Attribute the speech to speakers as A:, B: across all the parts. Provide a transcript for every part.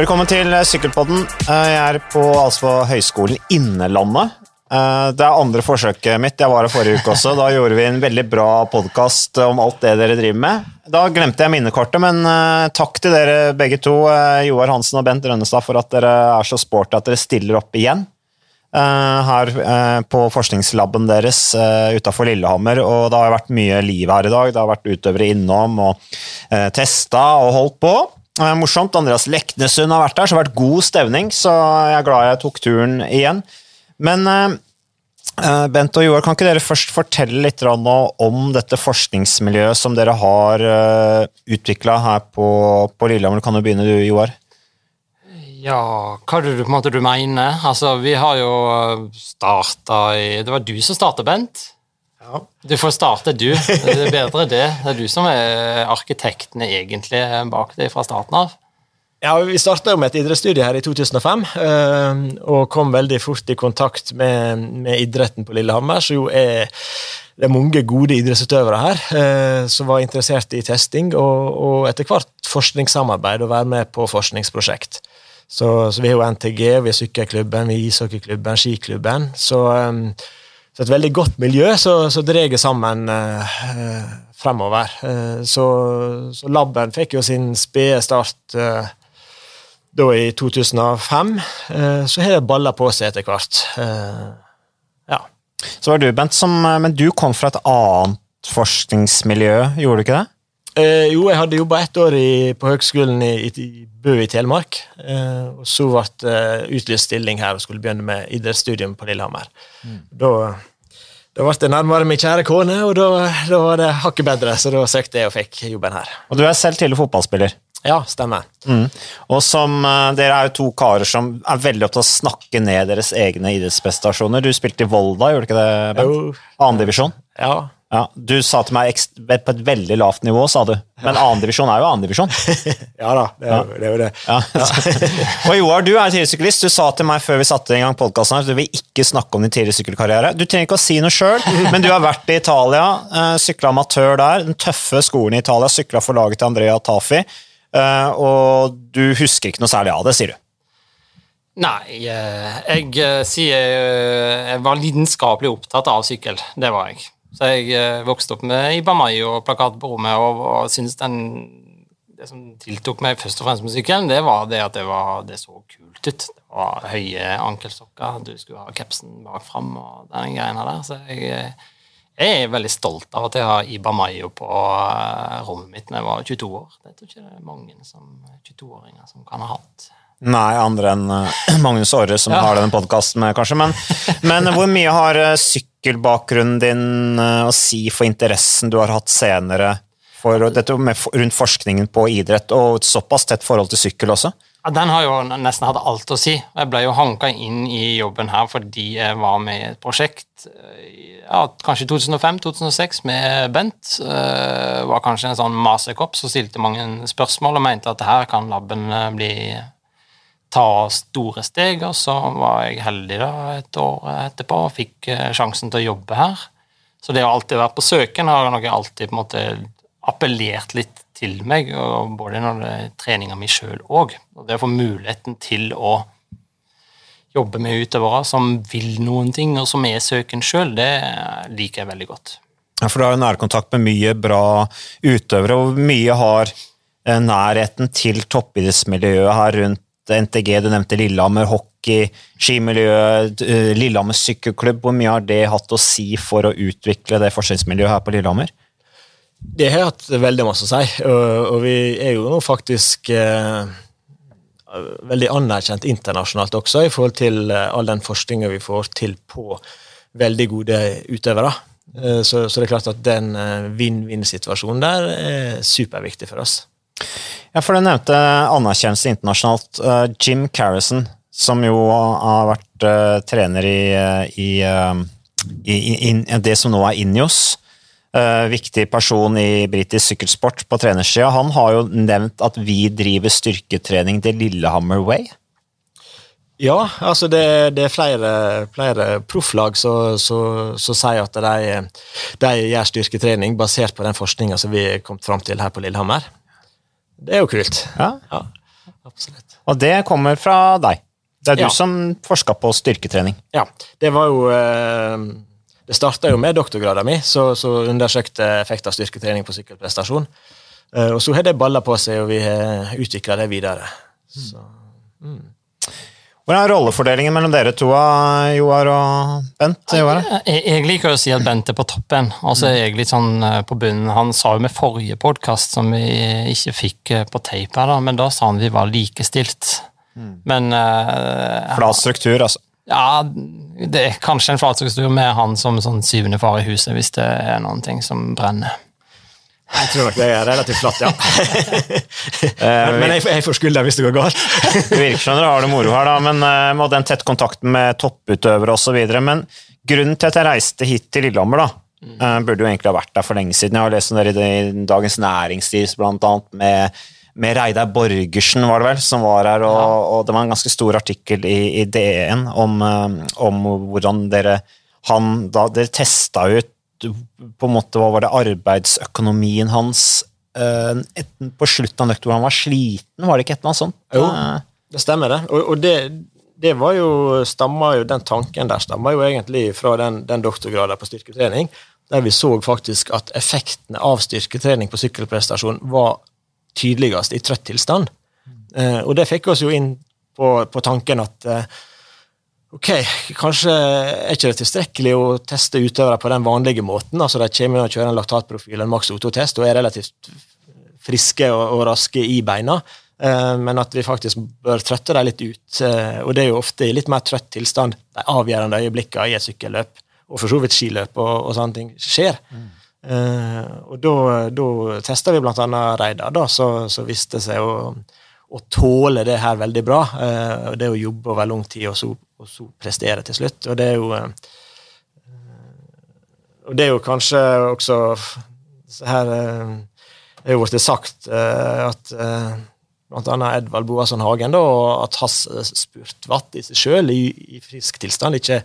A: Velkommen til Sykkelpodden. Eh, Jeg er på altså, Høgskolen Innlandet. Eh, Det er andre forsøket mitt. Jeg var her forrige uke også. Da gjorde vi en veldig bra podkast om alt det dere driver med. Da glemte jeg minnekortet, men eh, takk til dere begge to, Joar Hansen og Bent Rønnestad, for at dere er så sporty at dere stiller opp igjen. Her på forskningslaben deres utafor Lillehammer. Og det har vært mye liv her i dag. Det har vært utøvere innom og testa og holdt på. Eh, morsomt. Andreas Leknesund har vært der, så det har vært god stevning. Så jeg er glad jeg tok turen igjen. Men eh, eh, Bent og Joar, kan ikke dere først fortelle litt om dette forskningsmiljøet som dere har uh, utvikla her på, på Lillehammer? Kan du begynne du, Joar?
B: Ja, hva er det du mener? Altså, vi har jo starta i Det var du som starta, Bent.
C: Ja.
B: Du får starte, du. Det er bedre det. Det er du som er arkitektene egentlig bak det fra starten av.
C: Ja, Vi starta med et idrettsstudie her i 2005, eh, og kom veldig fort i kontakt med, med idretten på Lillehammer, Så jo er det er mange gode idrettsutøvere her eh, som var interessert i testing og, og etter hvert forskningssamarbeid og være med på forskningsprosjekt. Så, så vi har jo NTG, vi har sykkelklubben, vi har ishockeyklubben, skiklubben. Så, eh, så et veldig godt miljø som drar sammen eh, fremover. Eh, så, så laben fikk jo sin spede start eh, da i 2005. Eh, så har det balla på seg etter hvert. Eh, ja.
A: Så var du, Bent, som, eh, men du kom fra et annet forskningsmiljø, gjorde du ikke det?
C: Eh, jo, jeg hadde jobba ett år i, på høgskolen i, i, i Bø i Telemark. Eh, og så ble det utlyst stilling her og skulle begynne med idrettsstudium på Lillehammer. Da, da ble det nærmere min kjære kone, og da, da var det hakket bedre, så da søkte jeg og fikk jobben her.
A: Og du er selv tidligere fotballspiller.
C: Ja, stemmer.
A: Mm. Og som, uh, Dere er jo to karer som er veldig opptatt av å snakke ned deres egne idrettsprestasjoner. Du spilte i Volda, gjorde du ikke det? Bent?
C: Jo.
A: Annendivisjon.
C: Ja.
A: Ja, du sa til meg på et veldig lavt nivå, sa du. Men annendivisjon er jo annendivisjon.
C: ja da, det er, jo- det er jo det.
A: Ja. og Joar, du er tidligsyklist. Du sa til meg før vi satte i gang podkasten at du vil ikke snakke om din tidligere sykkelkarriere. Du trenger ikke å si noe sjøl, men du har vært i Italia, uh, sykla amatør der. Den tøffe skolen i Italia, sykla for laget til Andrea Tafi. eh, og du husker ikke noe særlig av det, sier du.
B: Nei, eh, jeg eh, sier eh, Jeg var lidenskapelig opptatt av sykkel. Det var jeg. Så jeg eh, vokste opp med Iba Mai og plakat på rommet, og, og syntes den Det som tiltok meg først og fremst med sykkelen, det var det at det, var, det så kult ut. Det var høye ankelsokker, du skulle ha capsen bak fram og den greiene der. Så jeg, eh, jeg er veldig stolt av at jeg har Iba Ibamayo på eh, rommet mitt da jeg var 22 år. Det tror ikke det er mange 22-åringer som kan ha hatt.
A: Nei, andre enn Magnus Aare, som
B: Ja.
A: har denne podkasten med, kanskje. Men, men hvor mye har eh, sykkelbakgrunnen din eh, å si for interessen du har hatt senere for dette med, rundt forskningen på idrett, og et såpass tett forhold til sykkel også?
B: Ja, Den har jo nesten hatt alt å si. Jeg ble jo hanka inn i jobben her fordi jeg var med i et prosjekt eh, ja, kanskje 2005-2006 med Bent. Det var kanskje en sånn masekopp som stilte mange spørsmål og mente at her kan laben eh, bli ta store steg, og så var jeg heldig da et år etterpå og fikk eh, sjansen til å jobbe her. Så det å alltid være på søken har nok alltid på en måte appellert litt til meg, og både når det er treninga mi sjøl òg. Og det å få muligheten til å jobbe med utøvere som vil noen ting, og som er søken sjøl, det liker jeg veldig godt.
A: Ja, for du har jo nærkontakt med mye bra utøvere, og mye har eh, nærheten til toppidrettsmiljøet her rundt NTG, du nevnte Lillehammer hockey, skimiljøet, eh, Lillehammer sykkelklubb. Hvor mye har det hatt å si for å utvikle det forskningsmiljøet her på Lillehammer?
C: Det har hatt veldig masse å si, og, vi er jo nå faktisk eh, veldig anerkjent internasjonalt også, i forhold til eh, all den forskninga vi får til på veldig gode utøvere. Så, så det er klart at den vinn-vinn-situasjonen der er superviktig for oss.
A: Ja, for du nevnte anerkjennelse internasjonalt. Eh, Jim Carrison, som jo har vært eh, trener i, eh, i, i, i, i det som nå er Injos, viktig person i britisk sykkelsport på trenersida, han har jo nevnt at vi driver styrketrening til Lillehammer Way.
C: Ja, altså det, det er flere, flere profflag som sier at de, de gjør styrketrening basert på den forskninga som vi er kommet fram til her på Lillehammer. Det er jo kult.
A: Ja.
C: Ja. Absolutt.
A: Og det kommer fra deg. Det er du
C: Ja.
A: som forska på styrketrening.
C: Ja, det var jo eh, Det starta jo med doktorgraden min, så, så undersøkte effekt av styrketrening på sykkelprestasjon. Eh, og så har det balla på seg, og vi har utvikla det videre. Så,
A: Hvordan er rollefordelingen mellom dere to, Joar og Bent? Joar?
B: Jeg, jeg liker å si at Bent er på toppen, og så er jeg litt sånn eh, på bunnen. Han sa jo med forrige podkast, som vi ikke fikk eh, på tape, her da, men da sa han vi var likestilt. Men uh,
A: Flat struktur, altså.
B: ja, det er kanskje en flatstruktur med han som sånn syvende far i huset, hvis det er noen ting som brenner.
C: Jeg tror nok det er relativt flatt, ja. men men jeg, jeg får skylda hvis det går galt.
A: Det virker som dere har det moro her, da, men uh, med den tett kontakten med topputøvere osv. Men grunnen til at jeg reiste hit til Lillehammer, da, eh, burde jo egentlig ha vært der for lenge siden. Jeg har lest om dere i Dagens Næringsliv, blant annet, med, med Reidar Borgersen, var det vel, som var her, og, og det var en ganske stor artikkel i, i DN om, eh, om hvordan dere han, da dere testa ut på en måte, hva var det, arbeidsøkonomien hans eh, et, på slutten av nøkkelen hvor han var sliten, var det ikke et eller annet sånt?
C: Jo.
A: Eh,
C: Det stemmer, det. Og, og det, det var jo, jo, den tanken der stammer jo egentlig fra den, den doktorgraden på styrketrening, der vi så faktisk at effektene av styrketrening på sykkelprestasjon var tydeligst i trøtt tilstand. Eh, og det fikk oss jo inn på, på tanken at ok, kanskje er ikke det tilstrekkelig å teste utøvere på den vanlige måten. altså De kommer og kjører en laktatprofil, en maks O2-test, og er relativt friske og, og raske i beina. Eh, men at vi faktisk bør trøtte dem litt ut. Eh, og det er jo ofte i litt mer trøtt tilstand de avgjørende øyeblikkene i et sykkelløp, og for så vidt skiløp og, og sånne ting, skjer. Eh, og da, tester vi annet Reidar, da, så, så viste det seg å, å tåle det her veldig bra. Eh, og det å jobbe over lang tid, og så, og så prestere til slutt. Og det er jo eh, Og det er jo kanskje også så her eh, er jo blitt sagt at blant annet Edvald Boasson Hagen, da, at hans spurtvatt i seg sjøl, i, i frisk tilstand, ikke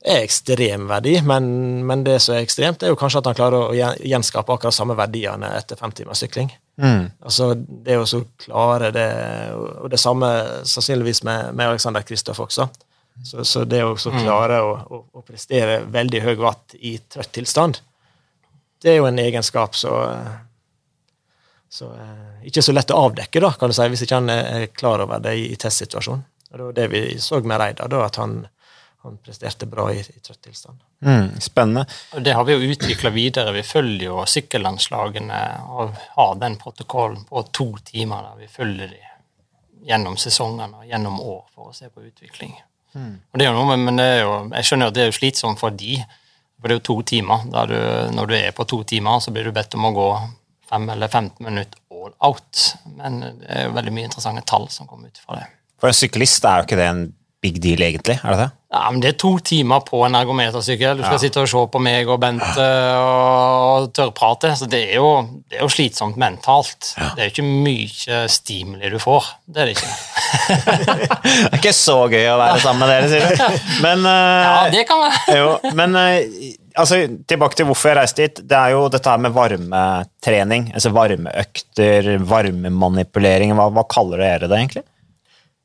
C: er ekstremverdi, men, men det som er ekstremt, er jo kanskje at han klarer å gjenskape akkurat samme verdiene etter fem timers sykling.
A: mm.
C: Altså, det å så klare det Og det samme sannsynligvis med, med Alexander Kristoff også. Så, så det å så klare å, å, å prestere veldig høy watt i trøtt tilstand, det er jo en egenskap så, så eh, Ikke så lett å avdekke, da, kan du si, hvis ikke han er klar over det i, i testsituasjonen. Og Det var det vi så med Reidar, at han, han presterte bra i, i trøtt tilstand.
A: Mm, spennende.
B: Det har vi jo utvikla videre. Vi følger jo sykkellandslagene og har den protokollen på to timer der vi følger dem gjennom sesongene og gjennom år for å se på utvikling. Og det er jo noe, men det er jo, jeg skjønner at det er jo slitsomt for de, for det er jo to timer. Du, når du er på to timer, så blir du bedt om å gå fem eller 15 minutter all out. Men det er jo veldig mye interessante tall som kommer ut fra det.
A: For en syklist er jo ikke det en big deal, egentlig? Er det det?
B: Ja, men Det er to timer på en ergometersykkel. Du skal sitte og se på meg og Bente og, tørrprate. Så det er, jo, det er jo slitsomt mentalt. Det er jo ikke mye stimuli du får. Det er det ikke.
A: Det er ikke så gøy å være sammen med dere, sier du. Men, eh,
B: Ja, det kan være.
A: jo, men eh, altså, tilbake til hvorfor jeg reiste dit. Det er jo dette her med varmetrening. Altså varmeøkter, varmemanipulering. Hva, hva kaller dere det egentlig?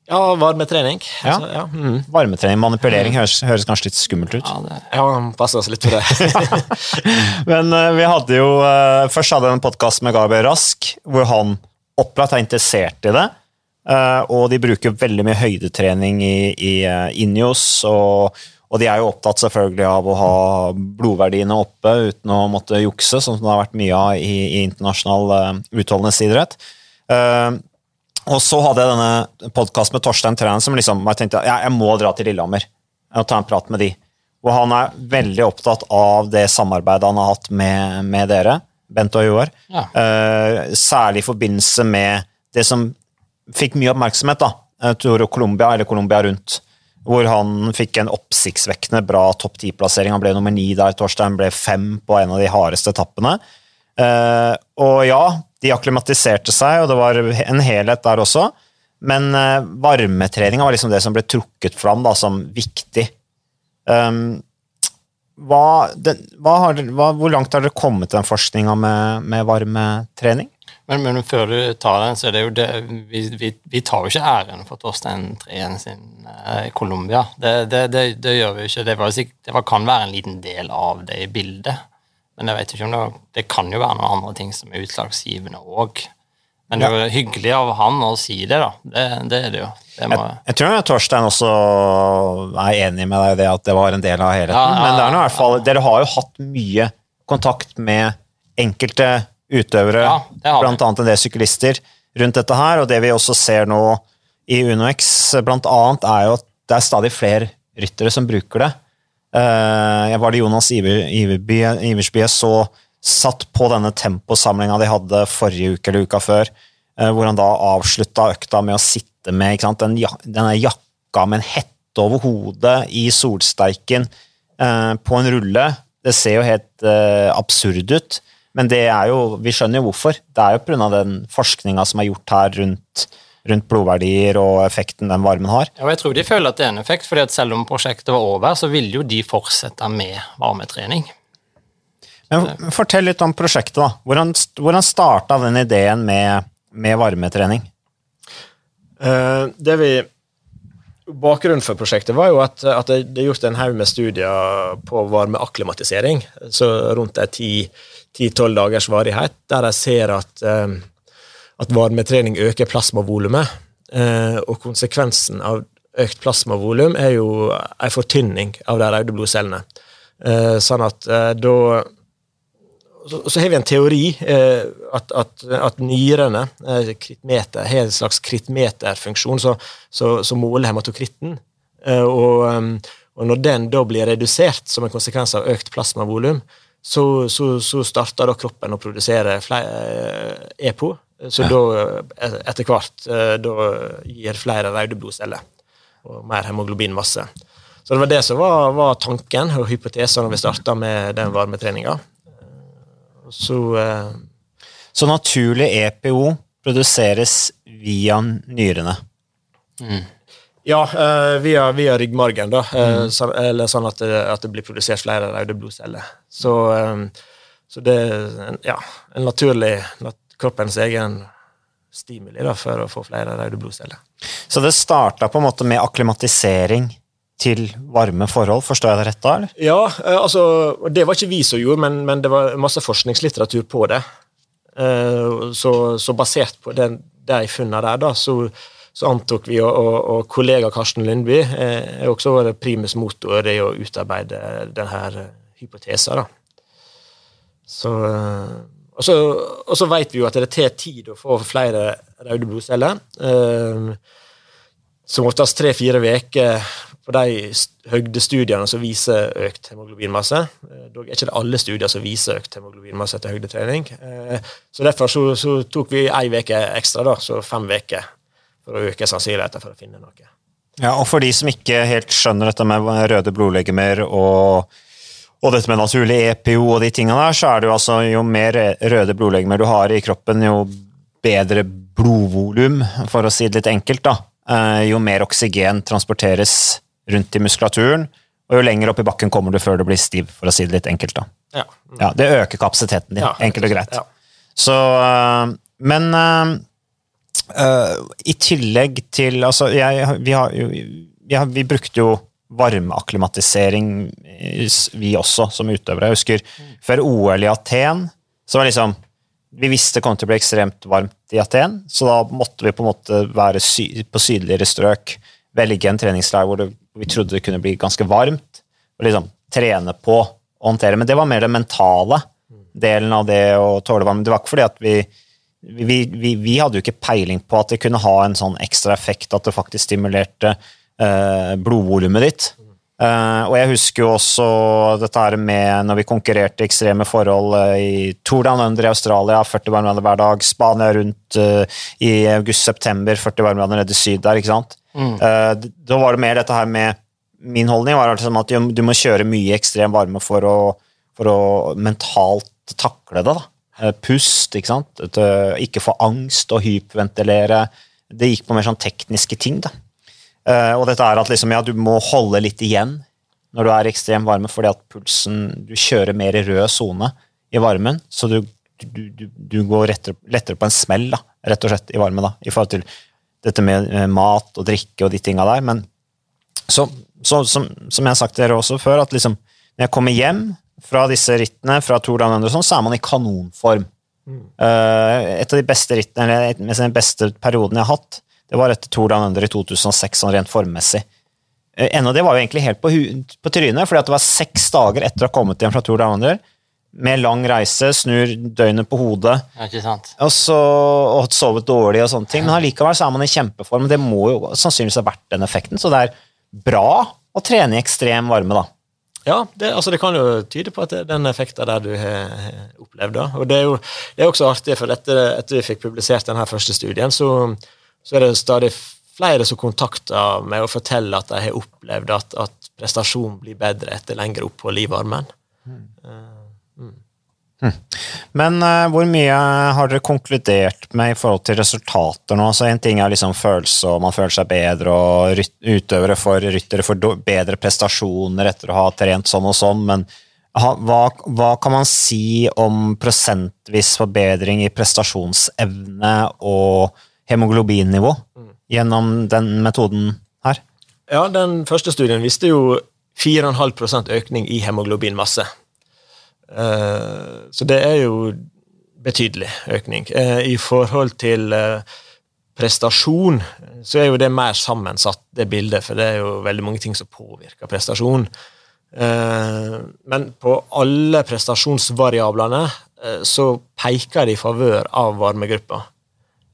C: Ja, varmetrening.
A: Ja.
C: Altså, ja. Mm.
A: Varmetrening, manipulering høres, høres kanskje litt skummelt ut.
B: Ja, det.
C: ja passer oss litt for det.
A: Men uh, vi hadde jo uh, Først hadde jeg en podkast med Gabriel Rask, hvor han opplagt er interessert i det. Uh, og de bruker veldig mye høydetrening i, i uh, Injos, og, og de er jo opptatt selvfølgelig av å ha blodverdiene oppe uten å måtte jukse, som det har vært mye av i, i internasjonal uh, utholdenhetsidrett. Eh, og så hadde jeg denne podkasten med Torstein Træn som liksom, jeg tenkte jeg, jeg må dra til Lillehammer og ta en prat med de. Og han er veldig opptatt av det samarbeidet han har hatt med, med dere, Bent og Joar.
B: Ja.
A: Uh, særlig i forbindelse med det som fikk mye oppmerksomhet, da. Toro tror Colombia, eller Colombia rundt. Hvor han fikk en oppsiktsvekkende bra topp ti-plassering. Han ble nummer ni der. Torstein ble fem på en av de hardeste etappene. Uh, og ja, de akklimatiserte seg, og det var en helhet der også. Men uh, varmetreninga var liksom det som ble trukket fram da, som viktig. Um, hva, det, hva har, hva, hvor langt har dere kommet den forskninga med, med varmetrening?
B: Men, men, før du tar den, så er det jo det Vi, vi, vi tar jo ikke æren for Torstein Treen sin eh, Colombia. Det, det, det, det, gjør vi jo ikke. Var, det kan være en liten del av det i bildet. Men jeg vet ikke om det, det kan jo være noen andre ting som er utslagsgivende òg. Men det er jo hyggelig av han å si det, da. Det, det er det jo. Det
A: må... jeg, jeg, tror Torstein også er enig med deg i det at det var en del av helheten. Ja, ja, Men det er noe, i hvert fall, dere har jo hatt mye kontakt med enkelte utøvere, ja, annet en del syklister, rundt dette her. Og det vi også ser nå i UnoX, annet, er jo at det er stadig flere ryttere som bruker det. Uh, var det Jonas Iver, Iversby jeg så satt på denne temposamlinga de hadde forrige uke eller uka før, uh, hvor han da avslutta økta med å sitte med sant, den, denne jakka med en hette over hodet i solsteiken uh, på en rulle. Det ser jo helt absurd ut. Men det er jo, vi skjønner jo hvorfor. Det er jo pga. den forskninga som er gjort her rundt, rundt, blodverdier og effekten den varmen har.
B: Ja, og jeg tror de føler at det er en effekt, fordi at selv om prosjektet var over, så ville jo de fortsette med varmetrening.
A: Men Fortell litt om prosjektet. da. Hvordan, hvordan starta den ideen med, med varmetrening?
C: Uh, det vi Bakgrunnen for prosjektet var jo at, at det er gjort en haug med studier på varmeakklimatisering. Så rundt de ti 10-12 dagers varighet, der jeg ser at, eh, at varmetrening øker plasmavolumet. Eh, og konsekvensen av økt plasmavolum er jo en fortynning av de røde blodcellene. Eh, sånn at da så, så, har vi en teori at, at, at nyrene krittmeter, har en slags krittmeterfunksjon som måler hematokritten. Og, og, når den da blir redusert som en konsekvens av økt plasmavolum, så, så, så starter da kroppen å produsere flere eh, EPO. Så ja. da, etter hvert, eh, da gir flere røde blodceller og mer hemoglobinmasse. Så det var det som var, var tanken og hypotesen når vi starta med den varmetreninga. Så,
A: eh, så naturlig EPO produseres via nyrene?
C: Mm. Ja, eh, via, via, ryggmargen, da. Uh, mm. så, eller sånn at det, at det, blir produsert flere røde blodceller. Så, så det er ja, en naturlig nat kroppens egen stimuli da, for å få flere røde blodceller.
A: Så det starta på en måte med akklimatisering til varme forhold, forstår jeg det rett da? eller?
C: Ja, uh, altså, det var ikke vi som gjorde, men, men det var masse forskningslitteratur på det. Så, så, basert på den, de funnene der, da, så så antok vi, og, og, og kollega Karsten Lundby eh, er også vår primus motor i å utarbeide denne hypotesen. Så, eh, og så, vet vi jo at det tar tid å få flere røde blodceller. Eh, som oftest tre-fire uker på de høydestudiene som viser økt hemoglobinmasse. Eh, dog er ikke det alle studier som viser økt hemoglobinmasse etter høydetrening. Så derfor så, så tok vi ei uke ekstra, da, så fem uker for å øke sannsynligheten for å finne noe.
A: Ja, og For de som ikke helt skjønner dette med røde blodlegemer og, og dette med naturlig EPO og de tingene der, så er det jo altså jo mer røde blodlegemer du har i kroppen, jo bedre blodvolum, for å si det litt enkelt. da. Eh, jo mer oksygen transporteres rundt i muskulaturen, og jo lenger opp i bakken kommer du før du blir stiv, for å si det litt enkelt. da. Ja. ja det øker kapasiteten din, ja, enkelt og greit. Ja. Så, eh, men Uh, I tillegg til Altså, jeg, vi, har, vi, har, vi, brukte jo varmeakklimatisering, vi også, som utøvere. Jeg husker mm. før OL i Aten, så var liksom Vi visste det kom til å bli ekstremt varmt i Aten, så da måtte vi på en måte være sy på sydligere strøk, velge en treningsleir hvor, det, vi trodde det kunne bli ganske varmt, og liksom trene på å håndtere. Men det var mer den mentale delen av det å tåle varme. Det var ikke fordi at vi vi, vi, vi, hadde jo ikke peiling på at det kunne ha en sånn ekstra effekt at det faktisk stimulerte eh, blodvolumet ditt. Eh, og jeg husker jo også dette her med når vi konkurrerte i ekstreme forhold eh, i Tour Down Under i Australia, 40 varmegrader hver dag, Spania rundt eh, i august-september, 40 varmegrader nede i syd der, ikke sant. Mm. Eh, da var det mer dette her med Min holdning var liksom at du må kjøre mye ekstrem varme for å, for å mentalt takle det. da. Pust, ikke sant. Ikke få angst og hyperventilere. Det gikk på mer sånn tekniske ting. da. Eh, og dette er at liksom, ja, du må holde litt igjen når du er i ekstrem varme, fordi at pulsen Du kjører mer i rød sone i varmen, så du du, du, du går rettere, lettere på en smell, da, rett og slett, i varme, da, i forhold til dette med eh, mat og drikke og de tinga der. Men så, så som, som, jeg har sagt til dere også før, at liksom, når jeg kommer hjem fra disse rittene, fra Tour Down Under, så er man i kanonform. Mm. Uh, et av de beste rittene, eller den beste perioden jeg har hatt, det var etter Tour Down Under i 2006, sånn rent formmessig. Uh, ennå det var jo egentlig helt på, på trynet, fordi det var seks dager etter å ha kommet hjem fra Tour Down Under med lang reise, snur døgnet på hodet og, så, og sovet dårlig og sånne ting. Men allikevel så er man i kjempeform. Det må jo sannsynligvis ha vært den effekten, så det er bra å trene i ekstrem varme, da.
C: Ja, det, altså det, kan jo tyde på at det er den effekten der du har opplevd. Da. Og det er jo det er også artig, for etter, etter vi fikk publisert denne første studien, så, så er det stadig flere som kontakter meg og forteller at de har opplevd at, at prestasjonen blir bedre etter lengre opphold i varmen. Mm.
A: Men uh, hvor mye har dere konkludert med i forhold til resultater nå? Så En ting er liksom følelse, og man føler seg bedre, og utøvere for ryttere får bedre prestasjoner etter å ha trent sånn og sånn, men ha, hva, hva, kan man si om prosentvis forbedring i prestasjonsevne og hemoglobinnivå mm. gjennom den metoden her?
C: Ja, den første studien viste jo 4,5% økning i hemoglobinmasse. Eh, så det er jo betydelig økning. Eh, I forhold til eh, prestasjon så er jo det mer sammensatt, det bildet, for det er jo veldig mange ting som påvirker prestasjon. Men på alle prestasjonsvariablene så peker de i favør av varmegruppa.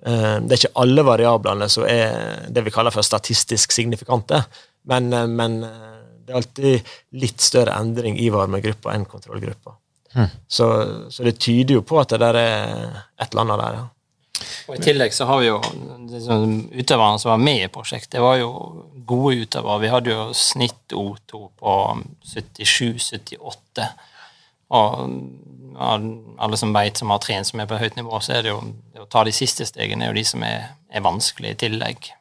C: Det er ikke alle variablene som er det vi kaller for statistisk signifikante, men, men det er alltid litt større endring i varmegruppa enn kontrollgruppa. Mm. Så, så, det tyder jo på at det der er et eller annet der, ja.
B: Og I tillegg så har vi jo utøverne som var med i prosjektet, det var jo gode utøvere. Vi hadde jo snitt O2 på 77-78. Og alle som vet som har trent som er på høyt nivå, så er det jo det å ta de siste stegene er jo de som er, er vanskelige i tillegg.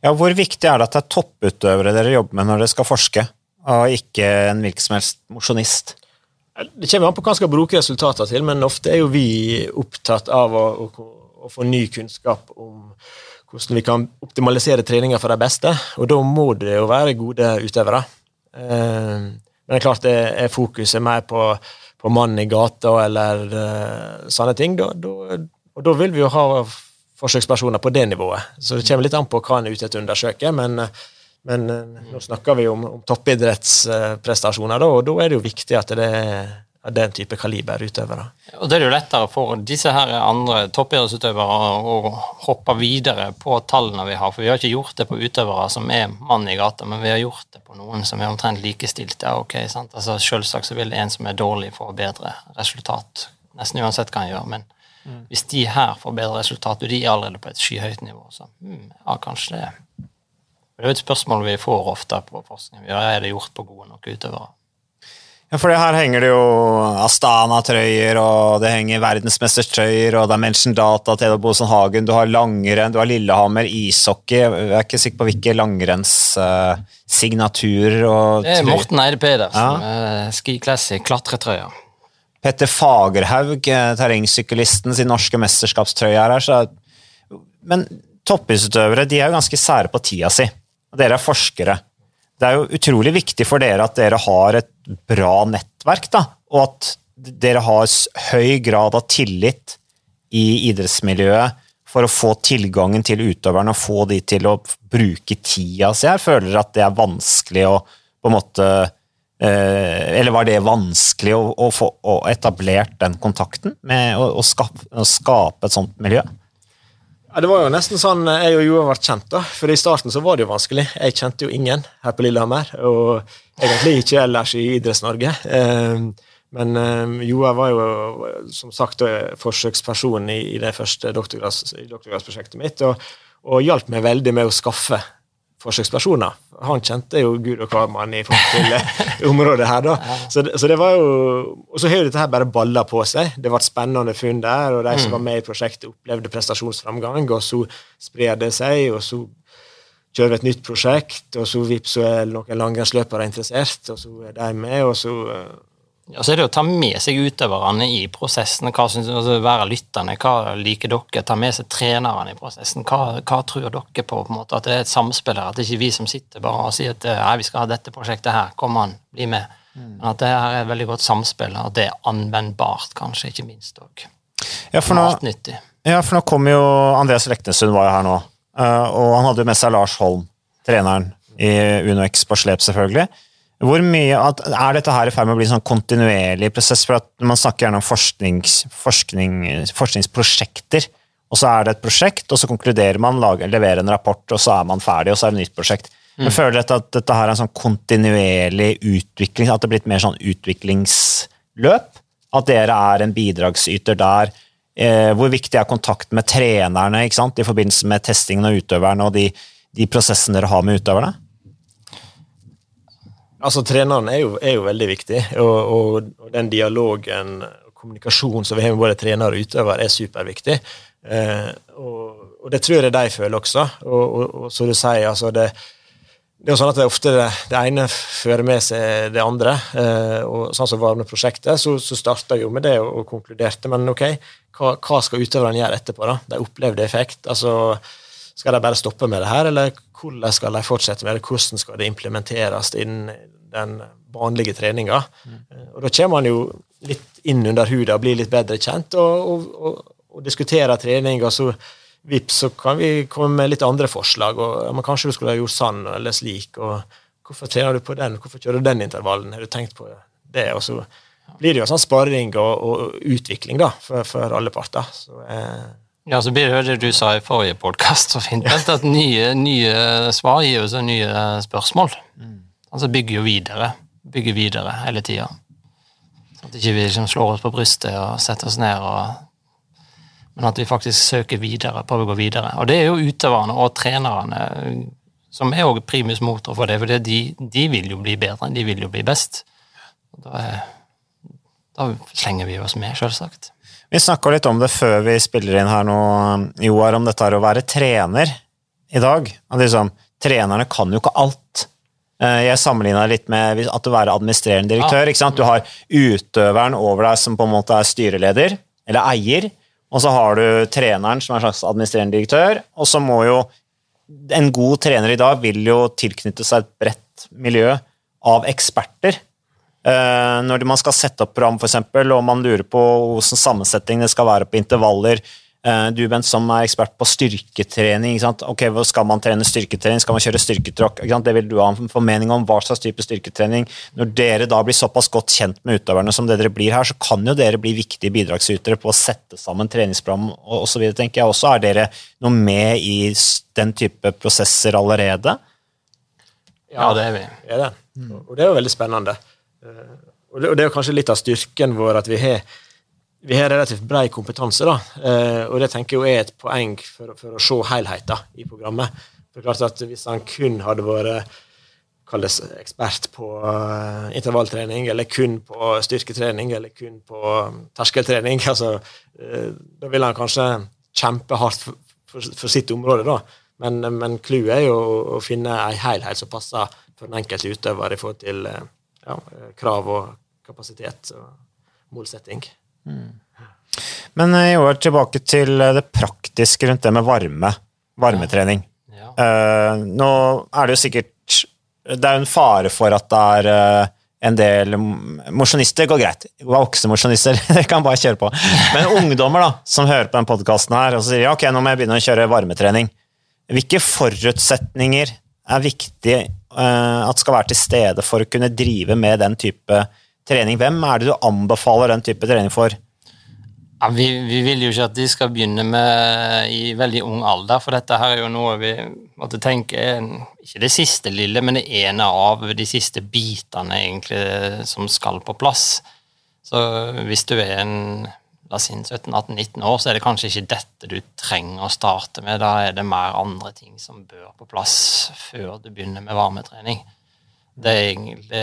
A: Ja, Hvor viktig er det at det er topputøvere dere jobber med når dere skal forske, og ikke en hvilken som helst mosjonist?
C: Det kommer an på hva en skal bruke resultater til, men ofte er jo vi opptatt av å, å, å få ny kunnskap om hvordan vi kan optimalisere treninga for de beste, og da må det jo være gode utøvere. Eh, men det er klart det er fokuset mer på, på mann i gata eller uh, sånne ting, da, da, og da vil vi jo ha forsøkspersoner på det nivået. Så det kommer litt an på hva en er ute etter å undersøke, men men uh, nå snakker vi om, om toppidrettsprestasjoner, og da er det jo viktig at det er den type kaliber utøvere.
B: Og Det er jo lettere for disse her andre toppidrettsutøvere å hoppe videre på tallene vi har, for vi har ikke gjort det på utøvere som er mann i gata, men vi har gjort det på noen som er omtrent likestilt. Ja, okay, sant? Altså Selvsagt så vil en som er dårlig, få bedre resultat, nesten uansett hva han gjør. men mm. Hvis de her får bedre resultat, og de er allerede på et skyhøyt nivå, så mm, ja, kanskje det det er jo et spørsmål vi får ofte på forskning. Er det gjort på gode nok utøvere?
A: Ja, for her henger det jo Astana-trøyer, og det henger verdensmestertrøyer, og det er Menschen Data, Tedor Bosenhagen, du har langrenn, du har Lillehammer, ishockey Jeg er ikke sikker på hvilke langrennssignaturer uh,
B: Det er Morten Eide Pedersen, ja. Ski Classic, klatretrøya.
A: Petter Fagerhaug, eh, terrengsyklisten sin norske mesterskapstrøye her. Så, men toppidrettsutøvere de er jo ganske sære på tida si dere er forskere. Det er jo utrolig viktig for dere at dere har et bra nettverk, da, og at dere har høy grad av tillit i idrettsmiljøet for å få tilgangen til utøverne og få de til å bruke tida si. Jeg føler at det er vanskelig å på en måte eh, Eller var det vanskelig å, å få etablert den kontakten med å, å, skape, å skape et sånt miljø?
C: Ja, Det var jo nesten sånn eh, jeg og Joar ble kjent. da, for I starten så var det jo vanskelig. Jeg kjente jo ingen her på Lillehammer, og egentlig ikke ellers i Idretts-Norge. Ehm, men ehm, Joar var jo som sagt forsøksperson i det første doktorgradsprosjektet mitt, og, og hjalp meg veldig med å skaffe forsøkspersoner. Han kjente jo gud og hvermann i eh, området her, da. Så, så, det var jo Og så har jo dette her bare balla på seg. Det var et spennende funn der, og de som mm. var med i prosjektet, opplevde prestasjonsframgang, og så sprer det seg, og så kjører vi et nytt prosjekt, og så vips så er noen langrennsløpere interessert, og så er de med, og så
B: Ja, så er det å ta med seg utøverne i prosessen. hva synes, altså Være lyttende. Hva liker dere? Ta med seg trenerne i prosessen. Hva, hva tror dere på? på en måte, At det er et samspill her. At det ikke er vi som sitter bare og sier at nei, vi skal ha dette prosjektet her. Kom an, bli med. Men at det her er et veldig godt samspill, og at det er anvendbart, kanskje, ikke minst òg.
A: Ja, for nå, ja, for nå kom jo Andreas Leknesund var jo her nå, eh, og han hadde jo med seg Lars Holm, treneren i UnoX på slep, selvfølgelig. Hvor mye, at, Er dette her i ferd med å bli en sånn kontinuerlig prosess? for at Man snakker gjerne om forsknings, forskning, forskningsprosjekter. og Så er det et prosjekt, og så konkluderer man, lager, leverer en rapport, og så er man ferdig, og så er det et nytt prosjekt. Men Føler dere at dette her er en sånn kontinuerlig utvikling? At det er blitt mer sånn utviklingsløp? At dere er en bidragsyter der? Eh, hvor viktig er kontakt med trenerne ikke sant? i forbindelse med testingen og utøverne og de, de prosessene dere har med utøverne?
C: Altså, Treneren er jo, er jo veldig viktig, og, og, og den dialogen og kommunikasjonen som vi har med både trener og utøver, er superviktig. Eh, og, og, det tror jeg de føler også. Og, som du sier, altså det, det er jo sånn at det ofte det, det ene fører med seg det andre. Eh, og sånn som var med prosjektet, så, så starta jeg jo med det og konkluderte. Men ok, hva, hva skal utøverne gjøre etterpå? da? De opplevde effekt. altså skal de bare stoppe med det her, eller hvordan skal de fortsette med det? Hvordan skal det implementeres innen den vanlige treninga? Mm. Og Da kommer man jo litt inn under huda og blir litt bedre kjent, og, og, og, og diskuterer trening. og så vips, så kan vi komme med litt andre forslag. og men Kanskje du skulle ha gjort sånn eller slik. og Hvorfor trener du på den? Hvorfor kjører du den intervallen? Har du tenkt på det? Og så blir det jo sånn sparring og, og utvikling da, for, for alle parter. Så, eh,
B: Ja, så blir det det du sa i forrige podkast, så fint at nye, nye svar gir jo så nye spørsmål. Altså bygger jo videre. Bygger videre hele tida. Sånn at ikke vi liksom slår oss på brystet og setter oss ned, og, men at vi faktisk søker videre, prøver å gå videre. Og det er jo utøverne og trenerne som er også primus motor for det, for de, de vil jo bli bedre, de vil jo bli best. Og da, er, da slenger vi oss med, selvsagt.
A: Vi snakka litt om det før vi spiller inn her nå, Joar, om dette her å være trener i dag. At liksom, trenerne kan jo ikke alt. Eh, Jeg sammenligna litt med at du er administrerende direktør. Ikke sant? Du har utøveren over deg som på en måte er styreleder, eller eier. Og så har du treneren som er en slags administrerende direktør. Og så må jo En god trener i dag vil jo tilknytte seg et bredt miljø av eksperter. Eh, når man skal sette opp program, for eksempel, og man lurer på hvordan sammensetning det skal være på intervaller. Eh, Du, Bent, som er ekspert på styrketrening. Ikke sant? Ok, hvor Skal man trene styrketrening? Skal man kjøre styrketråkk? Det vil du ha en formening om. Hva slags type styrketrening? Når dere da blir såpass godt kjent med utøverne som det dere blir her, så kan jo dere bli viktige bidragsytere på å sette sammen treningsprogram og osv. tenker jeg også. Er dere noe med i den type prosesser allerede?
B: Ja, det er vi.
C: er det. Og det er jo veldig spennende. Eh, Og det, og det er kanskje litt av styrken vår at vi har vi har relativt brei kompetanse, da, eh, og det tenker jeg er et poeng for, for å se helheten i programmet. For klart at Hvis han kun hadde vært kalles ekspert på eh, intervalltrening, eller kun på styrketrening, eller kun på um, terskeltrening, altså, da ville han kanskje kjempe hardt for, for, for sitt område, da. Men, clouet er jo å, finne en helhet som passer for den enkelte utøver i forhold til ja, eh, krav og kapasitet og målsetting.
A: Men i år tilbake til eh, det praktiske rundt det med varme. Varmetrening.
B: Ja.
A: Eh, nå er det jo sikkert Det er jo en fare for at det er eh, en del mosjonister går greit. Voksne mosjonister, kan bare kjøre på. Men ungdommer da, som hører på den podkasten her og sier ok, nå må jeg begynne å kjøre varmetrening. Hvilke forutsetninger er viktig eh, at skal være til stede for å kunne drive med den type trening? Hvem er det du anbefaler den type trening for?
B: Ja, vi, vi vil jo ikke at de skal begynne med i veldig ung alder, for dette her er jo noe vi måtte tenke ikke det siste lille, men det ene av de siste bitene egentlig som skal på plass. Så hvis du er en la oss si 17-18-19 år, så er det kanskje ikke dette du trenger å starte med. Da er det mer andre ting som bør på plass før du begynner med varmetrening. Det er, egentlig,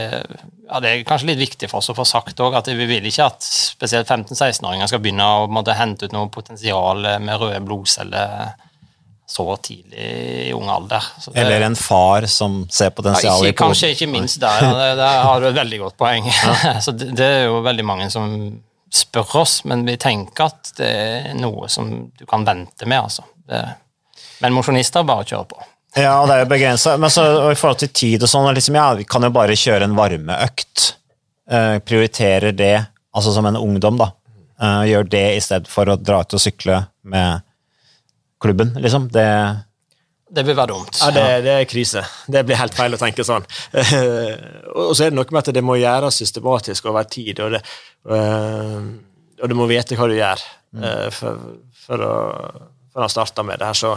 B: ja, det er kanskje litt viktig for oss å få sagt òg at vi vil ikke at spesielt 15-16-åringer skal begynne å måtte hente ut noe potensial med røde blodceller så tidlig i ung alder. Det-
A: Eller en far som ser
B: ja,
A: potensialet
B: ikke, Kanskje ikke minst der. Ja. Der, har du et veldig godt poeng. så det, det er jo veldig mange som spør oss, men vi tenker at det er noe som du kan vente med. altså. Det, men mosjonister bare kjører på.
A: Ja, det er jo begrensa. Men så, i forhold til tid og sånn, liksom, ja, vi kan jo bare kjøre en varmeøkt. Eh, prioriterer det, altså som en ungdom, da. Eh, gjør det i stedet for å dra ut og sykle med klubben, liksom. Det
B: Det vil være dumt.
C: Ja, det, det er krise. Det blir helt feil å tenke sånn. og så er det noe med at det må gjøres systematisk over tid, og, det, eh, og du må vite hva du gjør eh, for, for, å, for å starte med det her. Så,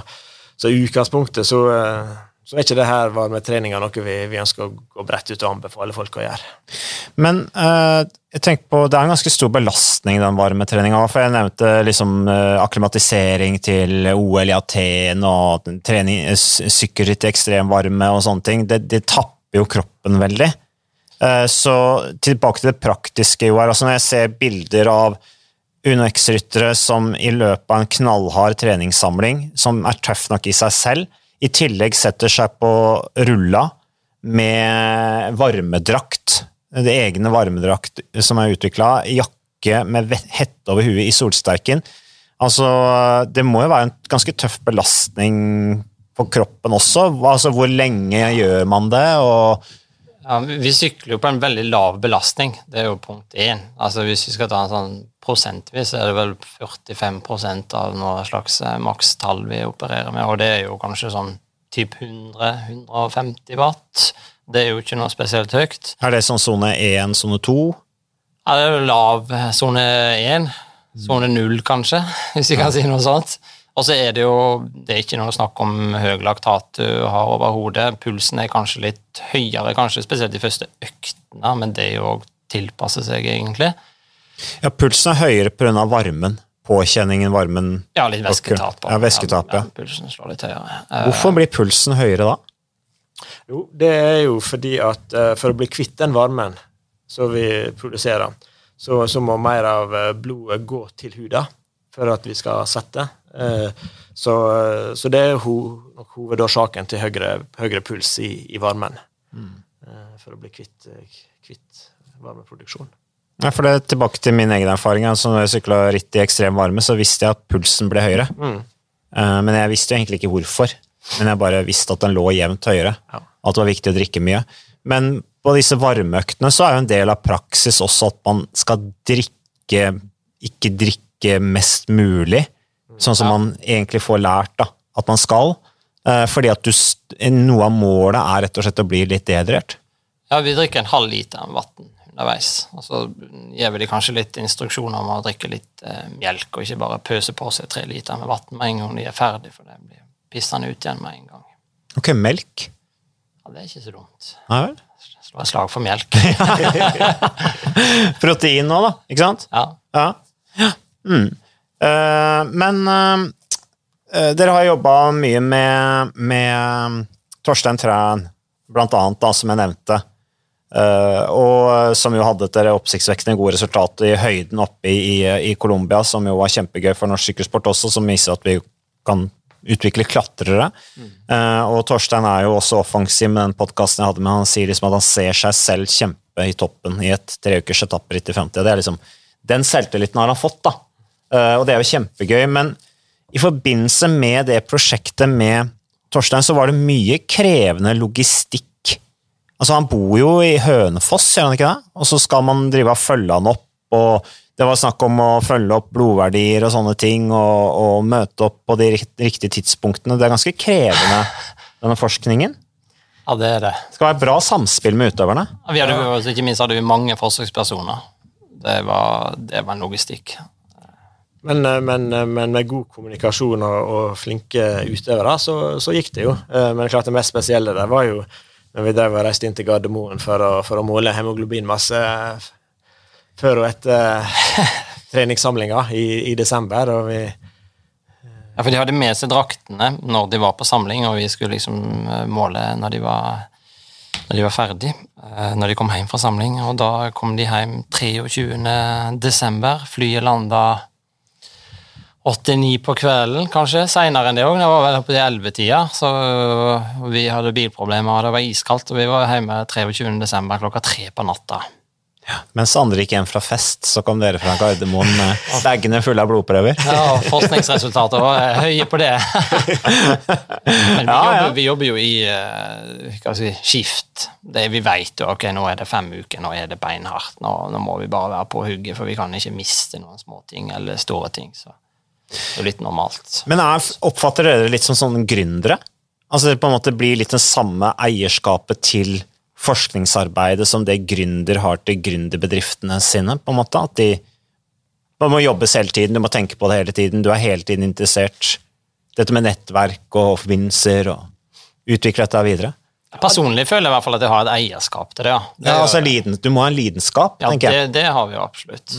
C: så i utgangspunktet så, eh, så er ikke det her varmetreninga noe vi, vi ønsker å gå bredt ut og anbefale folk å gjøre.
A: Men eh, jeg tenker på, det er en ganske stor belastning, den varmetreninga. For jeg nevnte liksom eh, akklimatisering til OL i Aten og trening, sykkelritt i ekstremvarme og sånne ting. Det, det tapper jo kroppen veldig. Eh, så tilbake til det praktiske, Joar. Altså når jeg ser bilder av UnoX-ryttere som i løpet av en knallhard treningssamling, som er tøff nok i seg selv, i tillegg setter seg på rulla med varmedrakt, det egne varmedrakt som er utvikla, jakke med hette over huet i solsterken. Altså, det må jo være en ganske tøff belastning på kroppen også. Altså, hvor lenge gjør man det, og
B: Ja, vi sykler jo på en veldig lav belastning, det er jo punkt én. Altså Hvis vi skal ta en sånn prosentvis, er det vel 45% av noe slags eh, makstall vi opererer med, og det er jo kanskje sånn typ 100-150 watt. Det er jo ikke noe spesielt høyt.
A: er det sånn sone 1, sone 2?
B: Ja, det er jo lav eh, sone 1, sone 0 kanskje, hvis vi kan si noe sånt. Og så er det jo det er ikke noe snakk om høy laktat du har overhodet. Pulsen er kanskje litt høyere, kanskje spesielt de første øktene, men det er jo å tilpasse seg, egentlig.
A: Ja, pulsen er høyere pga. varmen. Påkjenningen, varmen.
B: Ja, litt væsketap.
A: Ja, væsketap, ja.
B: Pulsen slår litt høyere. Eh,
A: Hvorfor blir pulsen høyere da?
C: Jo, det er jo fordi at eh, for å bli kvitt den varmen som vi produserer, så, så må mer av eh, blodet gå til huden for at vi skal sette. Eh, så, så det er ho hovedårsaken til høyere, høyere puls i, i varmen. Mm. for å bli kvitt, kvitt varmeproduksjon.
A: Ja, for det Tilbake til min egen erfaring. Altså når jeg sykla ritt i ekstrem varme, så visste jeg at pulsen ble høyere. Eh, Men jeg visste jo egentlig ikke hvorfor. Men jeg bare visste at den lå jevnt høyere.
C: Ja.
A: At det var viktig å drikke mye. Men på disse varmeøktene så er jo en del av praksis også at man skal drikke Ikke drikke mest mulig, sånn som
B: Ja.
A: man egentlig får lært da, at man skal. Eh, Fordi at du, noe av målet er rett og slett å bli litt dehydrert.
B: Ja, vi drikker en halv liter vann underveis. Og så gir vi de kanskje litt instruksjoner om å drikke litt eh, melk, og ikke bare pøse på seg tre liter med vann med en gang de er ferdig, for det blir pissende ut igjen med en gang.
A: Ok, melk.
B: Ja, det er ikke så dumt.
A: Nei vel?
B: Slå et slag for melk.
A: Protein nå, da. Ikke sant?
B: Ja.
A: Ja. ja. Mm. Uh, men uh, dere har jobba mye med, med Torstein Træn, blant annet, da, som jeg nevnte. Eh, og som jo hadde et oppsiktsvekkende gode resultat i høyden oppe i, i Colombia, som jo var kjempegøy for norsk sykkelsport også, som viser at vi kan utvikle klatrere. Eh, og Torstein er jo også offensiv med den podkasten jeg hadde med han sier liksom at han ser seg selv kjempe i toppen i et treukers etapperitt i 50. Det er liksom, den selvtilliten har han fått, da. Uh, og det er jo kjempegøy. Men i forbindelse med det prosjektet med Torstein, så var det mye krevende logistikk. Altså, han bor jo i Hønefoss, gjør han ikke det? Og så skal man drive og følge han opp, og det var snakk om å følge opp blodverdier og sånne ting, og, og møte opp på de riktige tidspunktene. Det er ganske krevende, denne forskningen.
B: ja, det er det.
A: Det skal være bra samspill med utøverne.
B: Ja, Vi hadde, altså, ikke minst hadde vi mange forsøkspersoner. Det var, det var en logistikk.
C: Men, eh, men, eh, men med god kommunikasjon og, og flinke utøvere, så, så gikk det jo. Eh, Men klart det mest spesielle der var jo når vi drev og reiste inn til Gardermoen for å, for å måle hemoglobinmasse før og etter treningssamlinga i, i desember. Og vi,
B: Ja, for de hadde med seg draktene når de var på samling, og vi skulle liksom eh, måle når de var, når de var ferdig, eh, når de kom hjem fra samling. Og da kom de hjem 23. desember. Flyet landa åtte-ni på kvelden, kanskje. Seinere enn det òg. Det var vel på ellevetida. Så vi hadde bilproblemer, og det var iskaldt. Og vi var hjemme 23.12. klokka tre på natta.
A: Ja, Mens andre gikk hjem fra fest, så kom dere fra Gardermoen med bagene fulle av blodprøver.
B: Ja, Forskningsresultater var høye på det. Men vi,
A: Ja, ja.
B: jobber, vi jobber jo i jeg si, skift. Det, vi vet jo ok, nå er det fem uker, nå er det beinhardt. Nå, nå må vi bare være på hugget, for vi kan ikke miste noen småting eller store ting. Så det er litt normalt.
A: Men er, oppfatter dere det litt som sånne gründere? Altså det på en måte blir litt det samme eierskapet til forskningsarbeidet som det gründer har til gründerbedriftene sine, på en måte? At de man må jobbes hele tiden, du må tenke på det hele tiden, du er hele tiden interessert. Dette med nettverk og forbindelser og utvikle dette videre.
B: Personlig føler jeg i hvert fall at jeg har et eierskap til det. ja. Det
A: Ja, altså liden, Du må ha en lidenskap,
B: Ja,
A: tenker jeg.
B: det, det har vi jo absolutt.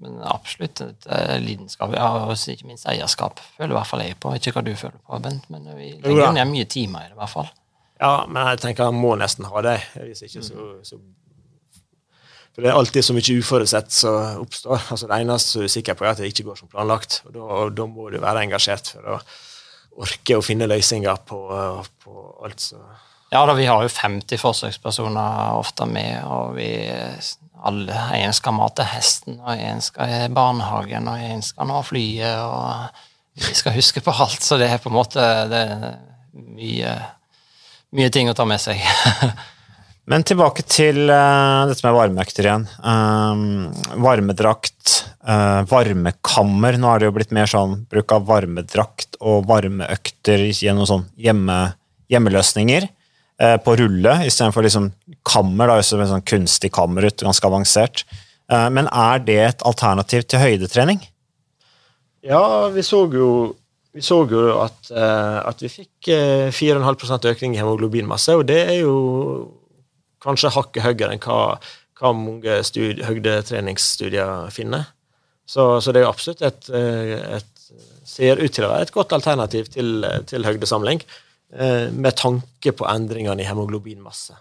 B: Men absolutt et lidenskap. Ja, og ikke minst eierskap. Føler i hvert fall jeg på. Ikke hva du føler på, Bent, men vi legger ned mye timer i det, i hvert fall.
C: Ja, men jeg tenker han må nesten ha det. Hvis ikke, så, så For det er alltid så mye uforutsett som oppstår. Altså Det eneste du er sikker på, er at det ikke går som planlagt. Og da, og da må du være engasjert for å orke å finne løsninger på, på alt som
B: Ja da, vi har jo 50 forsøkspersoner ofte med, og vi alle, En skal mate hesten, og en skal i barnehagen, og en skal nå flyet, og vi skal huske på alt, så det er på en måte mye, mye ting å ta med seg.
A: Men tilbake til uh, dette med varmeøkter igjen. Um, varmedrakt, uh, varmekammer. Nå er det jo blitt mer sånn bruk av varmedrakt og varmeøkter gjennom sånn hjemme, hjemmeløsninger på rulle, istedenfor liksom kammer, da, med sånn kunstig kammer ut, ganske avansert. Eh, men er det et alternativ til høydetrening?
C: Ja, vi så jo vi så jo at, eh, at vi fikk eh, 4,5% økning i hemoglobinmasse, og det er jo kanskje hakket høyere enn hva, hva mange studie, høydetreningsstudier finner. Så, så det er absolutt et, eh, et ser ut til å være et godt alternativ til, til høydesamling, eh, med tanke på endringene i hemoglobinmasse.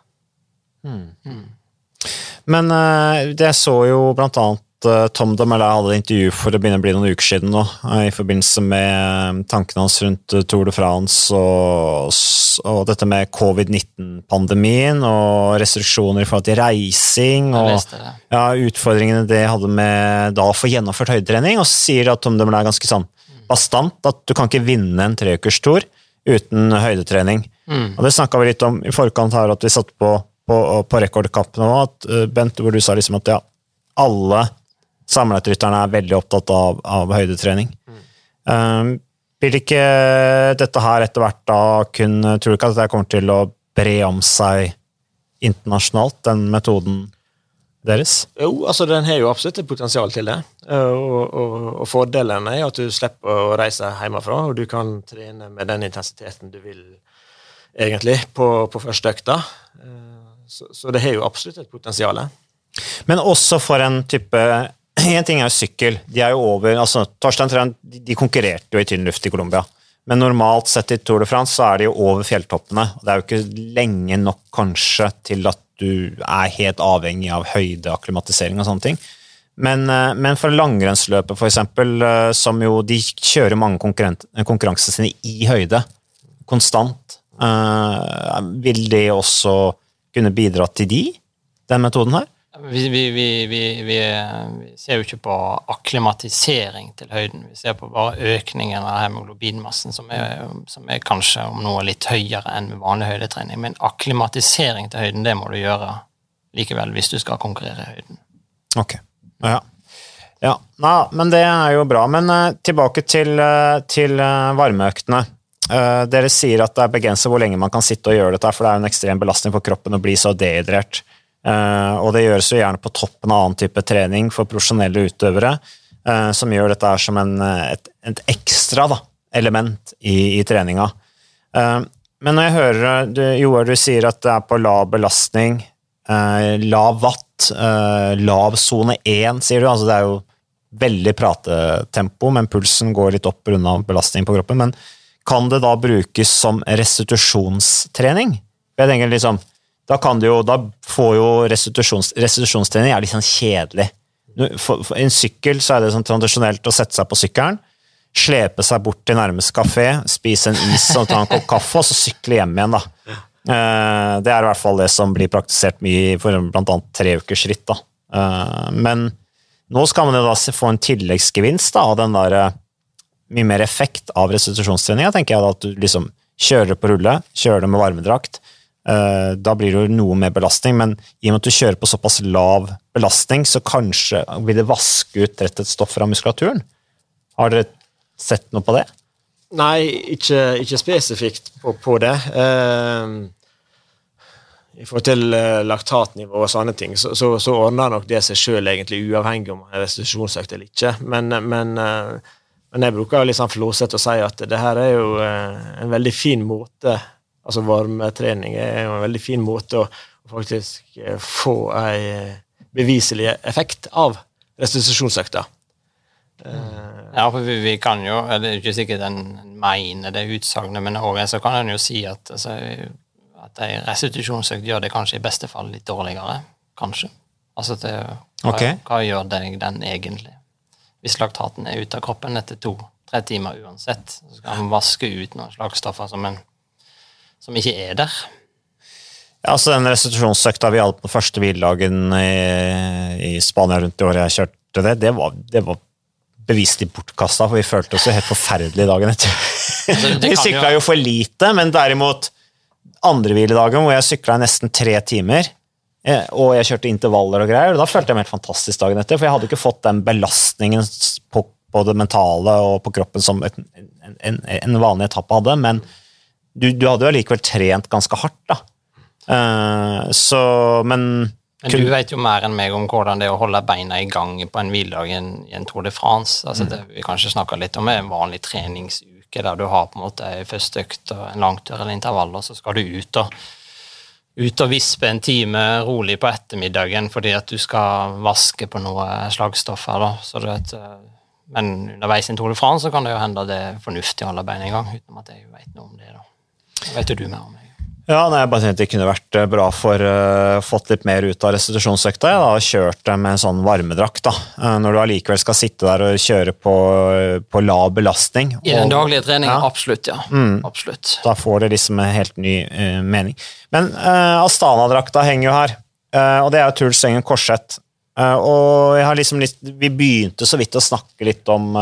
A: Men eh, det så jo blant annet eh, Tom Damelin hadde et intervju for det begynner å bli noen uker siden nå, eh, i forbindelse med eh, tankene hans rundt eh, Tour de France og, og dette med covid-19-pandemien og restriksjoner i forhold til reising og ja, utfordringene det hadde med da å få gjennomført høydetrening, og så sier at Tom Dumoulin er ganske sånn bastant at du kan ikke vinne en treukerstur uten høydetrening. Og det snakka vi litt om i forkant her, at vi satt på, på, på rekordkappene òg, eh, Bent, hvor du sa liksom at ja, alle sammenlagtrytterne er veldig opptatt av, av høydetrening. Um, vil ikke dette her etter hvert da kun Tror du ikke at dette kommer til å bre om seg internasjonalt, den metoden deres?
C: Jo, altså den har jo absolutt et potensial til det. Eh, Og, og, og fordelen er at du slipper å reise hjemmefra, og du kan trene med den intensiteten du vil egentlig på, på første økta. Eh, Så, så det har jo absolutt et potensial.
A: Men også for en type En ting er jo sykkel. De er jo over altså Torstein Træn de, konkurrerte jo i tynn luft i Colombia. Men normalt sett i Tour de France så er de jo over fjelltoppene. Det er jo ikke lenge nok kanskje til at du er helt avhengig av høyde, akklimatisering og sånne ting. Men, eh, men for langrennsløpet, eksempel, eh, som jo de kjører mange konkurransene sine i høyde, konstant, eh, vil det også kunne bidra til de, den metoden her?
B: Vi, vi, vi, vi, ser jo ikke på akklimatisering til høyden. Vi ser på bare økningen av hemoglobinmassen, som er, som er kanskje om noe litt høyere enn med vanlig høydetrening. Men akklimatisering til høyden, det må du gjøre likevel hvis du skal konkurrere i høyden.
A: Ok, ja. ja. Nei, men det er jo bra. Men uh, tilbake til, uh, til uh, varmeøktene. Dere sier at det er begrenset hvor lenge man kan sitte og gjøre dette, for det er en ekstrem belastning for kroppen å bli så dehydrert. Eh, og det gjøres jo gjerne på toppen av annen type trening for profesjonelle utøvere, eh, som gjør dette som en, eh, et, et ekstra da, element i, i treninga. Men når jeg hører du, Joar, du sier at det er på lav belastning, lav watt, lav sone 1, sier du. Altså det er jo veldig pratetempo, men pulsen går litt opp pga. belastning på kroppen. Men kan det da brukes som restitusjonstrening? Jeg tenker liksom, da kan du jo, da får jo restitusjons, restitusjonstrening er litt sånn kjedelig. For, for en sykkel så er det sånn tradisjonelt å sette seg på sykkelen, slepe seg bort til nærmeste kafé, spise en is og ta en kopp kaffe, og så sykle hjem igjen. da. Eh, det er i hvert fall det som blir praktisert mye for bl.a. treukersritt. da. Eh, men nå skal man jo da få en tilleggsgevinst av den der eh, mye mer effekt av restitusjonstreninga, tenker jeg da at du liksom kjører på rulle, kjører med varmedrakt. Da blir det jo noe mer belastning, men i og med at du kjører på såpass lav belastning, så kanskje vil det vaske ut rettet stoff fra muskulaturen. Har dere sett noe på det?
C: Nei, ikke, ikke spesifikt på, på det. Eh, I forhold til uh, laktatnivå og sånne ting, så, så, så ordner nok det seg sjøl, egentlig, uavhengig om restitusjonsøkt eller ikke. Men, men, uh, men, jeg bruker litt sånn flåsete å si at det her er jo en veldig fin måte Altså varmetrening er jo en veldig fin måte å, å faktisk få en beviselig effekt av restitusjonsøkta.
B: Ja, for vi, vi, kan jo Det er ikke sikkert en mener det utsagnet, men også, så kan en jo si at, altså, at ei restitusjonsøkt gjør det kanskje i beste fall litt dårligere. Kanskje. Altså det, hva,
A: okay.
B: hva gjør deg den egentlig? Hvis laktaten er ute av kroppen etter to-tre timer uansett, så skal en vaske ut noen slagstoffer som, en, som ikke er der.
A: Ja, altså Den restitusjonsøkta vi hadde på første hviledagen i, i Spania rundt det året jeg kjørte det, det var, det var beviselig bortkasta, for vi følte oss jo helt forferdelige dagen etter. Altså, vi sykla jo for lite, men derimot andre hviledagen hvor jeg sykla nesten tre timer, eh, og jeg kjørte intervaller og greier, da følte jeg meg helt fantastisk dagen etter, for jeg hadde ikke fått den belastningen på, på det mentale og på kroppen som et, en, en, en, vanlig etappe hadde, men du, du hadde jo allikevel trent ganske hardt, da. Uh, så, men
B: men du vet jo mer enn meg om hvordan det er å holde beina i gang på en hviledag i en Tour de France. Altså mm. det, vi kanskje snakker litt om en vanlig treningsuke der du har på en måte en første økt og en langtur eller intervall, og så skal du ut og, ut og vispe en time rolig på ettermiddagen fordi at du skal vaske på noe slagstoffer. Da. Så vet, men underveis i en Tour de France så kan det jo hende det er fornuftig å holde beina i gang, uten at jeg vet noe om det. da. Vet du mer om det?
A: Ja, nei, jeg bare tenkte det kunne vært eh, bra for uh, fått litt mer ut av restitusjonsøkta. Jeg har kjørt det med en sånn varmedrakt. da. Uh, når du allikevel skal sitte der og kjøre på, på lav belastning.
B: I den daglige treningen, ja. absolutt. ja. Mm. absolutt.
A: Da får det liksom en helt ny uh, mening. Men Astana-drakta henger jo her, og det er jo Truls Engen Korseth. og jeg har liksom litt, Vi begynte så vidt å snakke litt om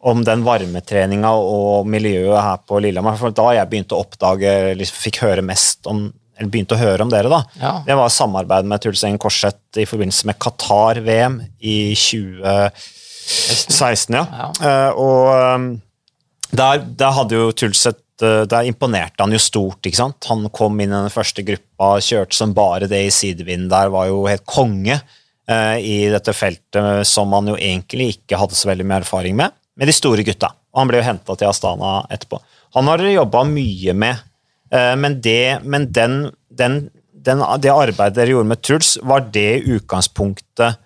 A: om den varmetreninga og miljøet her på Lillehammer. For da jeg begynte å oppdage, eller fikk høre mest om eller begynte å høre om dere, da. Ja. Det var samarbeid med Truls Engen Korseth i forbindelse med Qatar-VM i 2016. ja. ja. Uh, og um, der, der, hadde jo Truls et uh, Der imponerte han jo stort. ikke sant? Han kom inn i den første gruppa, kjørte som bare det i sidevind der, var jo helt konge uh, i dette feltet som han jo egentlig ikke hadde så veldig mye erfaring med med de store gutta. Og han ble jo henta til Astana etterpå. Han har dere jobba mye med, eh, men, det, men den, den, den, det arbeidet dere gjorde med Truls, var det utgangspunktet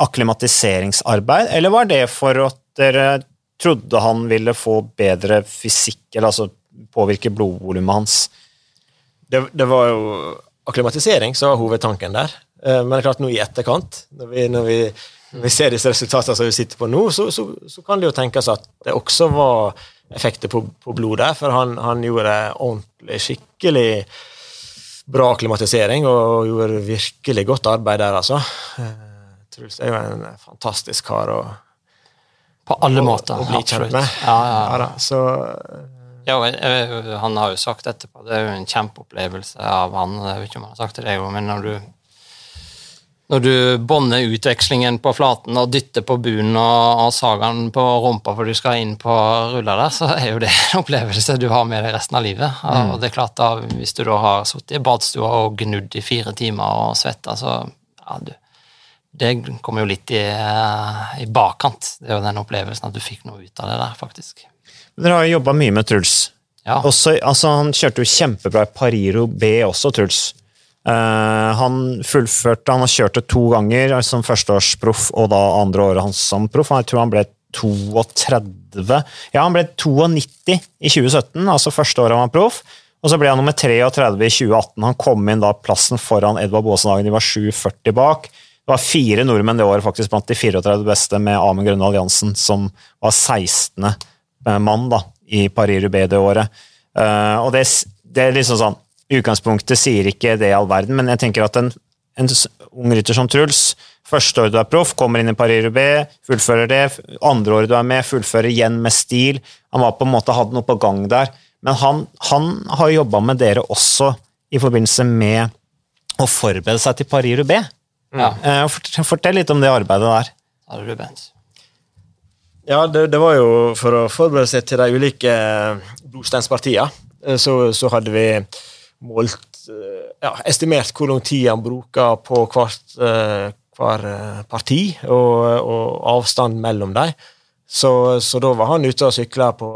A: akklimatiseringsarbeid, eller var det for at dere trodde han ville få bedre fysikk, eller altså påvirke blodvolumet hans?
C: Det, det, var jo akklimatisering som var hovedtanken der. Eh, men det er klart nå i etterkant, når vi, når vi vi ser disse resultatene som vi sitter på nå, så, så, så, kan det jo tenkes at det også var effekter på, på blodet, for han, han, gjorde ordentlig, skikkelig bra klimatisering og gjorde virkelig godt arbeid der, altså. Eh, Truls er jo en fantastisk kar å
B: På alle måter,
C: å, å bli kjent med.
B: Ja, ja, ja.
C: ja så
B: ja, han har jo sagt etterpå det er jo en kjempeopplevelse av han. Jeg vet ikke om han har sagt det men når du når du bånder utvekslingen på flaten og dytter på bunnen og, og sagaen på rumpa for du skal inn på rulla der, så er jo det en opplevelse du har med deg resten av livet. Mm. Og det er klart da, Hvis du da har sittet i badstua og gnudd i fire timer og svetta, så ja, du, Det kommer jo litt i, i, bakkant. Det er jo den opplevelsen at du fikk noe ut av det der, faktisk.
A: Dere har jo jobba mye med Truls. Ja. Også, altså, han kjørte jo kjempebra i Pariro B også, Truls. Uh, han fullførte, han har kjørt det to ganger som førsteårsproff og da andre året hans som proff. Jeg tror han ble 32 Ja, han ble 92 i 2017, altså første året han var proff. Og så ble han nummer 33 i 2018. Han kom inn da plassen foran Edvard Baasen Hagen, de var 7,40 bak. Det var fire nordmenn det året faktisk blant de 34 beste, med Amund Grønne Alliansen, som var 16. mann da, i Paris Rubé det året. Uh, og det, det, er liksom sånn I utgangspunktet sier ikke det i all verden, men jeg tenker at en, en ung rytter som Truls Første året du er proff, kommer inn i Paris-Roubais, fullfører det. Andre året du er med, fullfører igjen med stil. Han var på en måte, hadde noe på gang der. Men han, han har jobba med dere også i forbindelse med å forberede seg til Paris-Roubais. Ja. Uh, fortell litt om det arbeidet der.
B: Ja, det
C: ja, det, det, var jo for å forberede seg til de ulike brosteinspartiene. Eh, så, så hadde vi målt eh, ja, estimert hvor lang tid han bruker på hvert, uh, hver parti, og, og, avstand mellom dem. Så, så, da var han ute og sykla på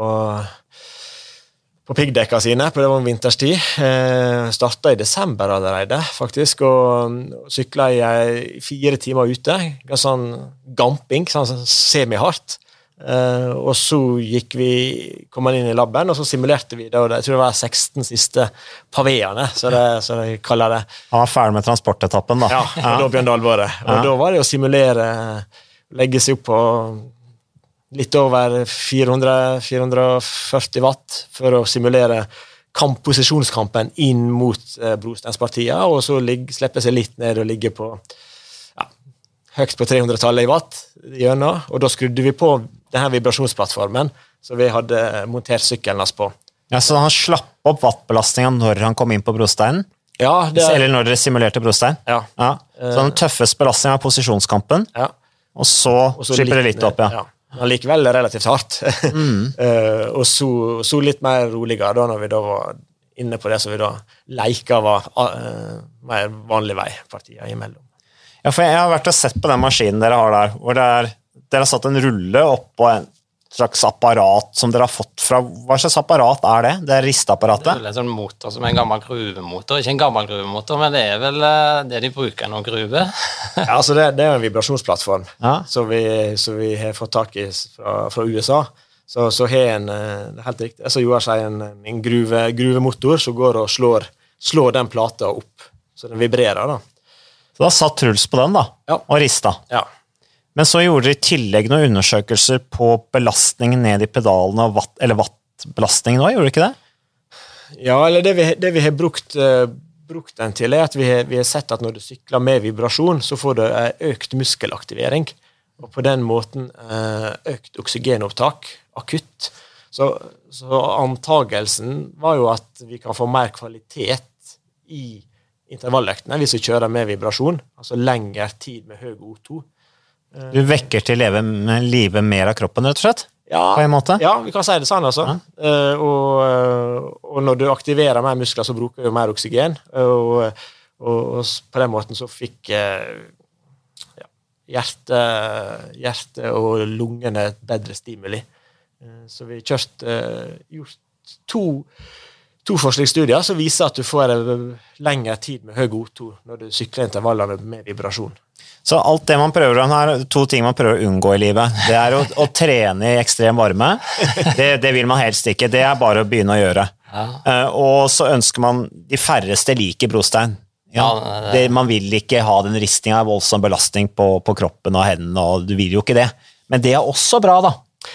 C: på piggdekka sine, på det var vinterstid. Eh, Starta i desember allerede, faktisk, og sykla i fire timer ute. Ganske sånn gamping, sånn semihardt. Uh, og så gikk vi, kom han inn i laben, og så simulerte vi det. og det, jeg tror det var 16 siste paveene, så det, så de kaller det.
A: Han var ferdig med transportetappen, da.
C: Ja, og da begynte alvoret. Og ja. da var det å simulere, legge seg opp på litt over 400, 440 watt for å simulere kamp, posisjonskampen inn mot uh, brosteinspartiene, og så ligge, slippe seg litt ned og ligge på ja, høyt på 300-tallet i watt gjennom, og da skrudde vi på denne vibrasjonsplattformen som vi hadde montert sykkelen hans på.
A: Ja, Så han slapp opp wattbelastninga når han kom inn på brosteinen?
C: Ja,
A: det er... Eller når dere simulerte brostein?
C: Ja.
A: ja. Så den tøffeste belastninga er posisjonskampen,
C: ja.
A: og så, og så slipper det litt opp, ja. ja.
C: Men likevel relativt hardt. Mm. uh, og så, så, litt mer roligere da når vi da var inne på det som vi da leika var uh, mer vanlig vei partiene imellom.
A: Ja, for jeg har vært og sett på den maskinen dere har der, hvor det er dere har satt en rulle oppå en slags apparat som dere har fått fra Hva slags apparat er det? Det er risteapparatet?
B: Det er en sånn motor som er en gammel gruvemotor. Ikke en gammel gruvemotor, men det er vel eh, det de bruker når gruve.
C: ja, altså det, det, er en vibrasjonsplattform ja. som, vi, vi, har fått tak i fra, fra USA. Så, så har en eh, helt riktig, så gjør seg en, en gruve, gruvemotor som går og slår, slår den plata opp, så den vibrerer. da.
A: Så da satt Truls på den da,
C: ja.
A: og rista?
C: Ja.
A: Men så gjorde dere i tillegg noen undersøkelser på belastningen ned i pedalene, watt, eller wattbelastningen òg, gjorde dere ikke det?
C: Ja, eller det vi, det vi har brukt, uh, brukt, den til, er at vi har, vi har, sett at når du sykler med vibrasjon, så får du økt muskelaktivering. Og på den måten uh, økt oksygenopptak akutt. Så, så antagelsen var jo at vi kan få mer kvalitet i intervalløktene hvis vi kjører med vibrasjon, altså lengre tid med høy O2.
A: Du vekker til leve, live mer av kroppen, rett og slett?
C: Ja,
A: på en måte?
C: ja vi kan si det sånn, altså. Ja. Uh, og, eh, og, når du aktiverer mer muskler, så bruker du mer oksygen. Og, og, og på den måten så fikk uh, ja, hjertet hjerte og lungene et bedre stimuli. Uh, så vi har kjørt gjort to to forskningsstudier som viser at du får lengre tid med høy O2 når du sykler intervallene med vibrasjon.
A: Så alt det man prøver å her, to ting man prøver å unngå i livet. Det er å, å trene i ekstrem varme. Det, det, vil man helst ikke. Det er bare å begynne å gjøre. Ja. Uh, og så ønsker man De færreste liker brostein. Ja, det, man vil ikke ha den ristinga, voldsom belastning på, på, kroppen og hendene, og du vil jo ikke det. Men det er også bra, da.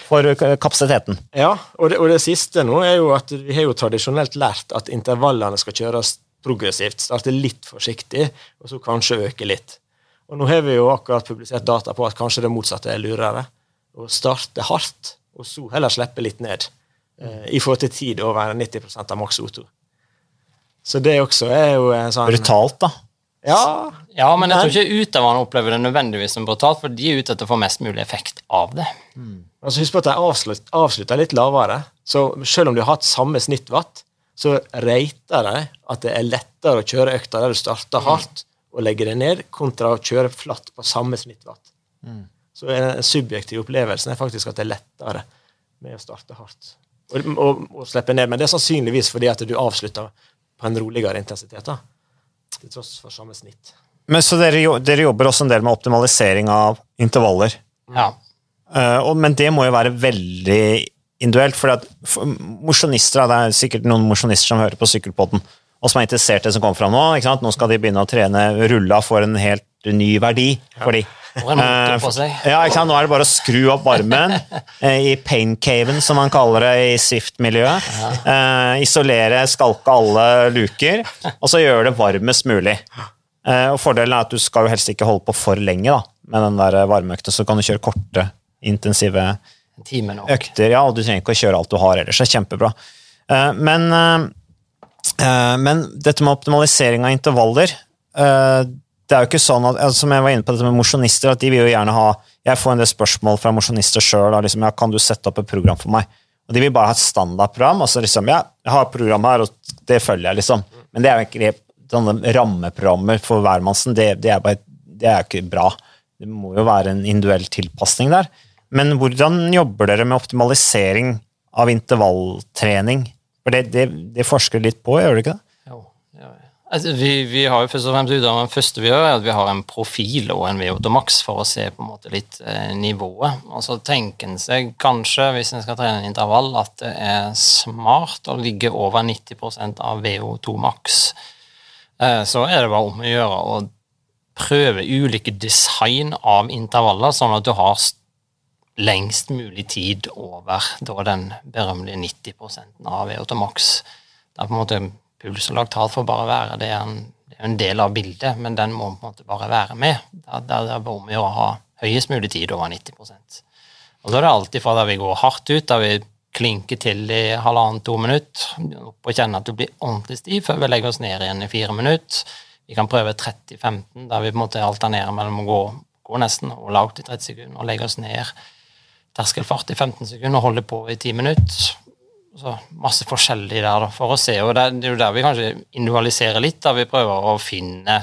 A: For kapasiteten.
C: Ja, og det, og det siste nå er jo at vi har jo tradisjonelt lært at intervallene skal kjøres progressivt. Starte litt forsiktig, og så kanskje øke litt. Og nå har vi jo akkurat publisert data på at kanskje det motsatte er lurere. Å starte hardt, og så heller slippe litt ned. Eh, I forhold til tid over 90% av maks O2. Så det også er jo en sånn
A: Brutalt, da.
C: Ja,
B: ja men jeg tror ikke utøverne opplever det nødvendigvis som brutalt, for de er ute etter å få mest mulig effekt av det.
C: Mm. Altså Husk på at de avslutter, avslutter litt lavere. Så selv om de har hatt samme snittwatt, så rater de at det er lettere å kjøre økta der du starter hardt, å legge det ned, kontra å kjøre flatt på samme snittvatt. Mm. Så den subjektive opplevelsen er faktisk at det er lettere med å starte hardt og, og, og, slippe ned. Men det er sannsynligvis fordi at du avslutter på en roligere intensitet. da, Til tross for samme snitt.
A: Men Så dere, dere jobber også en del med optimalisering av intervaller?
B: Ja.
A: Uh, men det må jo være veldig individuelt. For, for mosjonister, det er sikkert noen mosjonister som hører på Sykkelpodden, og som er interessert i det som kommer fram nå. Nå skal de begynne å trene rulla for en helt ny verdi for de.
B: Seg.
A: Ja, ikke sant? Nå er det bare å skru opp varmen eh, i pain-caven, som man kaller det i Swift-miljøet. Eh, isolere, skalke alle luker, og så gjøre det varmest mulig. Eh, og Fordelen er at du skal jo helst ikke holde på for lenge da, med den der varmeøkta, så kan du kjøre korte, intensive økter. Ja, og du trenger ikke å kjøre alt du har ellers. Det er kjempebra. Eh, men, eh, eh, men dette med optimalisering av intervaller eh, Det er jo ikke sånn at, altså, Som jeg var inne på dette med mosjonister, at de vil jo gjerne ha Jeg får en del spørsmål fra mosjonister sjøl. Liksom, ja, kan du sette opp et program for meg? Og De vil bare ha et standardprogram. altså liksom, ja, Jeg har et program her, og det følger jeg, liksom. Men det er jo ikke sånne rammeprogrammer for hvermannsen. Det, det, er bare, det er ikke bra. Det må jo være en individuell tilpasning der. Men hvordan jobber dere med optimalisering av intervalltrening? For det, det, det forsker litt på, gjør det ikke det?
B: Jo, ja. Altså, vi, vi har jo først og fremst utdannet det første vi gjør, er at vi har en profil og en VO2 max for å se på en måte litt eh, nivået. Og så tenker en seg kanskje, hvis en skal trene en intervall, at det er smart å ligge over 90% av VO2 max. Eh, så er det bare om å gjøre å prøve ulike design av intervaller, sånn at du har lengst mulig tid over da den berømmelige 90% av VO2 max. Det er på en måte puls og laktat får bare være. Det er, en, det er en del av bildet, men den må på en måte bare være med. Det er, det er bare om å ha høyest mulig tid over 90 Og da er det alltid fra der vi går hardt ut, der vi klinker til i halvannen-to minutter, opp og kjenner at du blir ordentlig stiv før vi legger oss ned igjen i fire minutter. Vi kan prøve 30-15, der vi på en måte alternerer mellom å gå, gå nesten og lavt i 30 sekunder og legge oss ned terskelfart i 15 sekunder og holde på i 10 minutter. Så masse forskjellig der, da, for å se. Og det, er jo der vi kanskje individualiserer litt, da vi prøver å finne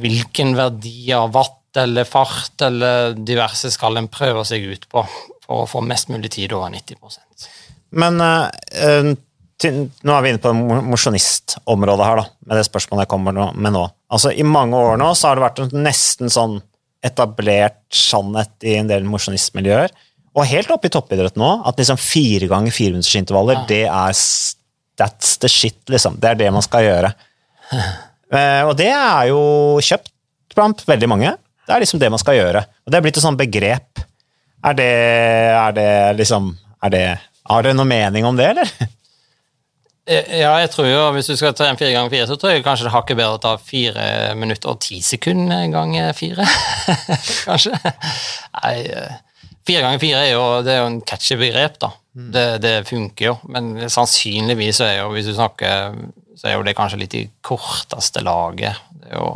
B: hvilken verdi av watt eller fart eller diverse skal en prøve seg ut på for å få mest mulig tid over 90%
A: Men eh, eh, til, nå er vi inne på mo- mosjonistområdet her, da, med det spørsmålet jeg kommer med nå. Altså, I mange år nå så har det vært nesten sånn etablert sannhet i en del mosjonistmiljøer, og helt oppe i toppidrett nå, at liksom fire ganger fire minutters intervaller, det er that's the shit, liksom. Det er det man skal gjøre. Eh, og det er jo kjøpt blant veldig mange. Det er liksom det man skal gjøre. Og det er blitt et sånt begrep. Er det, er det liksom er det, Har dere noe mening om det, eller?
B: Eh, Ja, jeg tror jo, hvis du skal ta en fire ganger fire, så tror jeg kanskje det har ikke bedre å ta fire minutter og ti sekunder ganger fire. kanskje. Nei, eh, fire ganger fire er jo, det er jo en catchy begrep, da. Det, det funker jo, men sannsynligvis er jo, hvis du snakker, så er jo det kanskje litt i korteste laget. Det er jo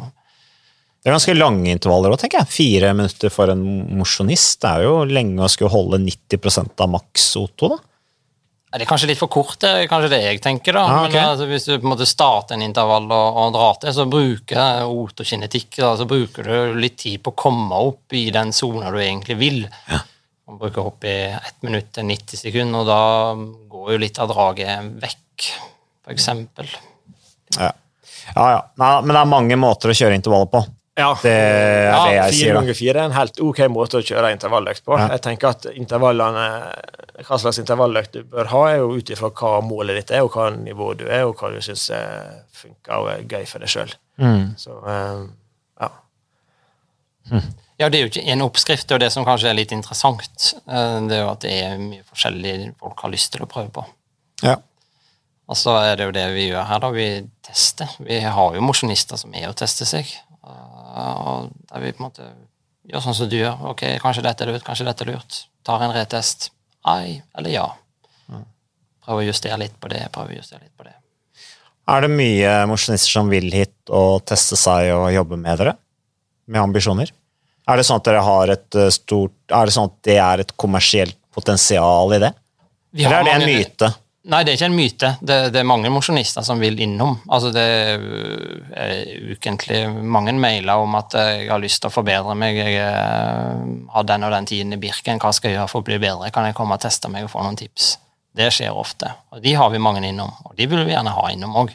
A: Det er ganske lange intervaller òg, tenker jeg. Fire minutter for en mosjonist. Er jo lenge å skulle holde 90 av maks O2, da.
B: Ja, Det er kanskje litt for kort, det er kanskje det jeg tenker. da.
A: Ah, okay.
B: Men altså, Hvis du på en måte starter en intervall og, og drar til, så bruker otokinetikk da, så bruker du litt tid på å komme opp i den sona du egentlig vil. Man bruker opp i 1 minutt til 90 sekunder, og da går jo litt av draget vekk, eksempel.
A: Ja, ja. ja. Nei, men det er mange måter å kjøre intervallet på.
C: Ja.
A: Det er
B: Ja,
A: det jeg
C: Fire
A: sier, da.
C: fire er en helt ok måte å kjøre intervalløkt på.
A: Ja.
C: Jeg tenker at intervallene, Hva slags intervalløkt du bør ha, er jo ut ifra hva målet ditt er, og hva nivå du er, og hva du syns funker og er gøy for deg sjøl.
A: Mm.
C: Så eh, ja.
B: Ja, det er jo ikke en oppskrift, og det som kanskje er litt interessant, eh, det er jo at det er mye forskjellig folk har lyst til å prøve på.
A: Ja.
B: Og så er det jo det vi gjør her, da. Vi tester. Vi har jo mosjonister som er å teste seg. Og der vi på en måte gjør sånn som du gjør. Ok, kanskje dette er lurt, kanskje dette er lurt. Tar en retest. Ai eller ja. Prøver å justere litt på det, prøver å justere litt på det.
A: Er det mye mosjonister som vil hit og teste seg og jobbe med dere? Med ambisjoner? Er det sånn at dere har et eh, stort Er det sånn at det er et kommersielt potensial i det? Eller er det en myte?
B: Nei, det er ikke en myte. Det, det er mange mosjonister som vil innom. Altså, det er ukentlig mange mailer om at jeg har lyst til å forbedre meg. Jeg øh, har den og den tiden i Birken. Hva skal jeg gjøre for å bli bedre? Kan jeg komme og teste meg og få noen tips? Det skjer ofte. Og de har vi mange innom. Og de vil vi gjerne ha innom òg.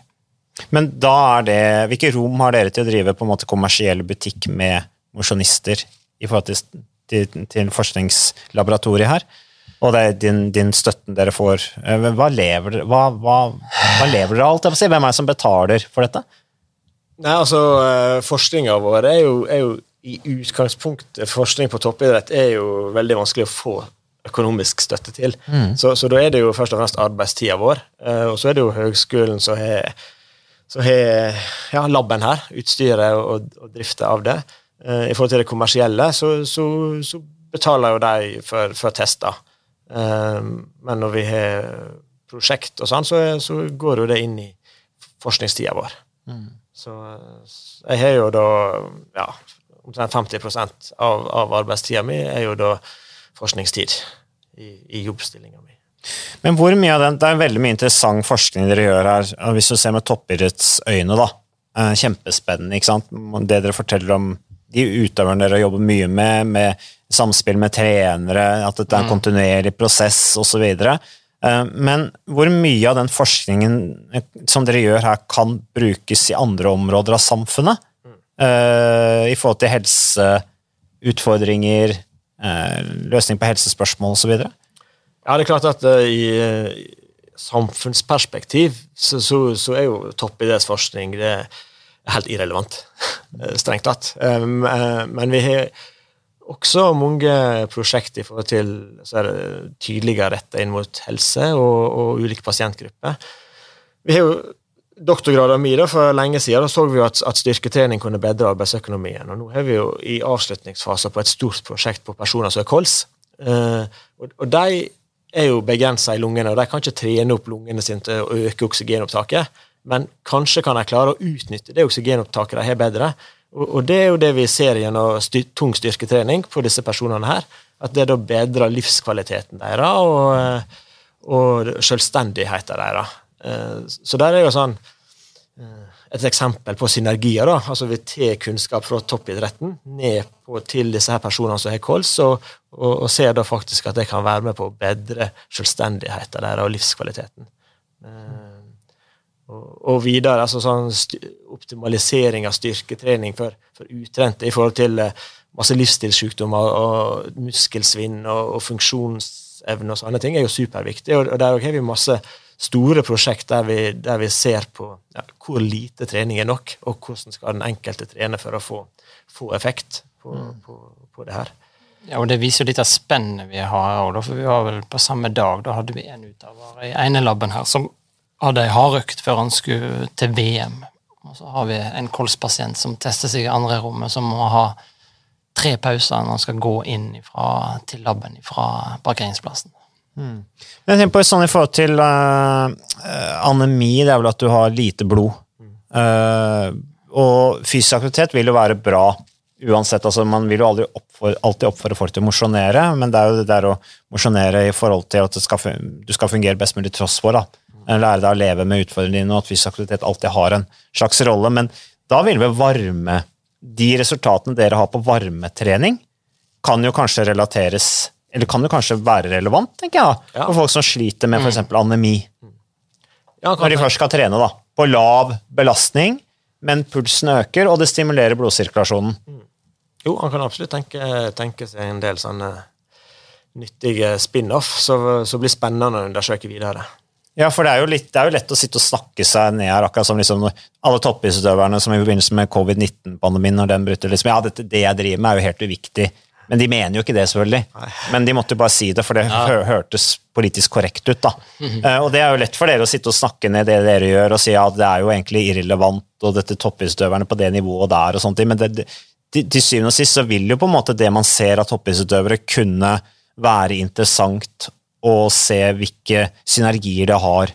A: Men da er det Hvilke rom har dere til å drive på en måte kommersiell butikk med mosjonister i forhold til, til, til forskningslaboratoriet her? Og det er din, din støtten dere får. Eh, Hva lever hva, hva, hva lever dere av? si? Hvem er det som betaler for dette?
C: Nei, altså, eh, Forskninga vår er jo, er jo i utgangspunktet Forskning på toppidrett er jo veldig vanskelig å få økonomisk støtte til. Mm. Så, så, da er det jo først og fremst arbeidstida vår. Uh, og så er det jo høgskolen som har så har ja, laben her, utstyret og, og drifta av det. I forhold til det kommersielle så, så, så betaler jo de for, for tester. Uh, men når vi har prosjekt og sånn, så, så, går jo det inn i forskningstida vår. Mm. Så jeg har jo da ja, omtrent 50% av, av arbeidstida mi er jo da forskningstid i, i jobbstillinga mi.
A: Men hvor mye av den, Det er veldig mye interessant forskning dere gjør her, hvis du ser med toppidrettsøyne. da. Eh, kjempespennende. ikke sant? Det dere forteller om de utøverne dere jobber mye med, med samspill med trenere, at dette er en mm. kontinuerlig prosess osv. Eh, men hvor mye av den forskningen eh, som dere gjør her, kan brukes i andre områder av samfunnet? I forhold til helseutfordringer, løsning på helsespørsmål osv.?
C: Ja, det er klart at i samfunnsperspektiv så, så, så, er jo toppidrettsforskning det er helt irrelevant, eh, strengt tatt. Uh, men vi har også mange prosjekter i forhold til så er det tydeligere retta inn mot helse og, og ulike pasientgrupper. Vi har jo doktorgraden min for lenge siden da så vi at, at styrketrening kunne bedre arbeidsøkonomien. og Nå har vi jo i avslutningsfasen på et stort prosjekt på personer som har kols. Uh, og, og de er jo begrensa i lungene, og de kan ikke trene opp lungene sine til å øke oksygenopptaket. Men kanskje kan de klare å utnytte det oksygenopptaket de har bedre. Og, det er jo det vi ser gjennom styr, tung styrketrening på disse personene her. At det da bedrer livskvaliteten deres og, og selvstendigheten deres. Eh, så der er jo sånn eh, et eksempel på synergier. da, altså Vi tar kunnskap fra toppidretten ned på, til disse her personene som har kols, og, og, og, ser da faktisk at det kan være med på å bedre selvstendigheten deres og livskvaliteten. Uh, og, videre altså sånn optimalisering av styrketrening for, for utrente i forhold til uh, masse livsstilssykdommer og muskelsvinn og, og funksjonsevne og sånne ting er jo superviktig, og, og der har vi masse store prosjekt der vi, der vi ser på ja, hvor lite trening er nok, og hvordan skal den enkelte trene for å få, få effekt på, mm. på, på, det her.
B: Ja, og Det viser jo litt av spennet vi har. Og for vi var vel På samme dag da hadde vi en utøver i ene laben her som hadde ei hardøkt før han skulle til VM. Og så har vi en kolspasient som tester seg i andre rommet, som må ha tre pauser når han skal gå inn ifra, til laben fra parkeringsplassen.
A: Mm. Jeg tenker på sånn I forhold til uh, anemi, det er vel at du har lite blod. Uh, og fysisk aktivitet vil jo være bra uansett. altså Man vil jo oppfor, alltid oppfordre folk til å mosjonere, men det er jo det der å mosjonere i forhold til at skal, du skal fungere best mulig tross for. da. Lære deg å leve med utfordringene dine, og at fysisk aktivitet alltid har en slags rolle. Men da vil vel varme De resultatene dere har på varmetrening, kan jo kanskje relateres eller kan jo kanskje være relevant, tenker jeg, da, for folk som sliter med f.eks. Mm. anemi. Ja, Når de først skal trene da, på lav belastning, men pulsen øker, og det stimulerer blodsirkulasjonen. Mm.
C: Jo, han kan absolutt tenke, tenke seg en del sånne nyttige spin-off, så, så blir spennende å undersøke videre.
A: Ja, for det er, litt, det er, jo lett å sitte og snakke seg ned her, akkurat som liksom alle toppidrettsutøverne som i forbindelse med covid-19-pandemien, når den bryter liksom, Ja, dette, det jeg driver med, er jo helt uviktig. Men de mener jo ikke det, selvfølgelig. Nei. Men de måtte jo bare si det, for det ja. hørtes politisk korrekt ut. da. Mm -hmm. uh, og det er jo lett for dere å sitte og snakke ned det dere gjør, og si at det er jo egentlig irrelevant, og dette toppidrettsutøverne på det nivået der, og sånt, men det, til, til syvende og sist så vil jo på en måte det man ser av toppidrettsutøvere, kunne være interessant å se hvilke synergier det har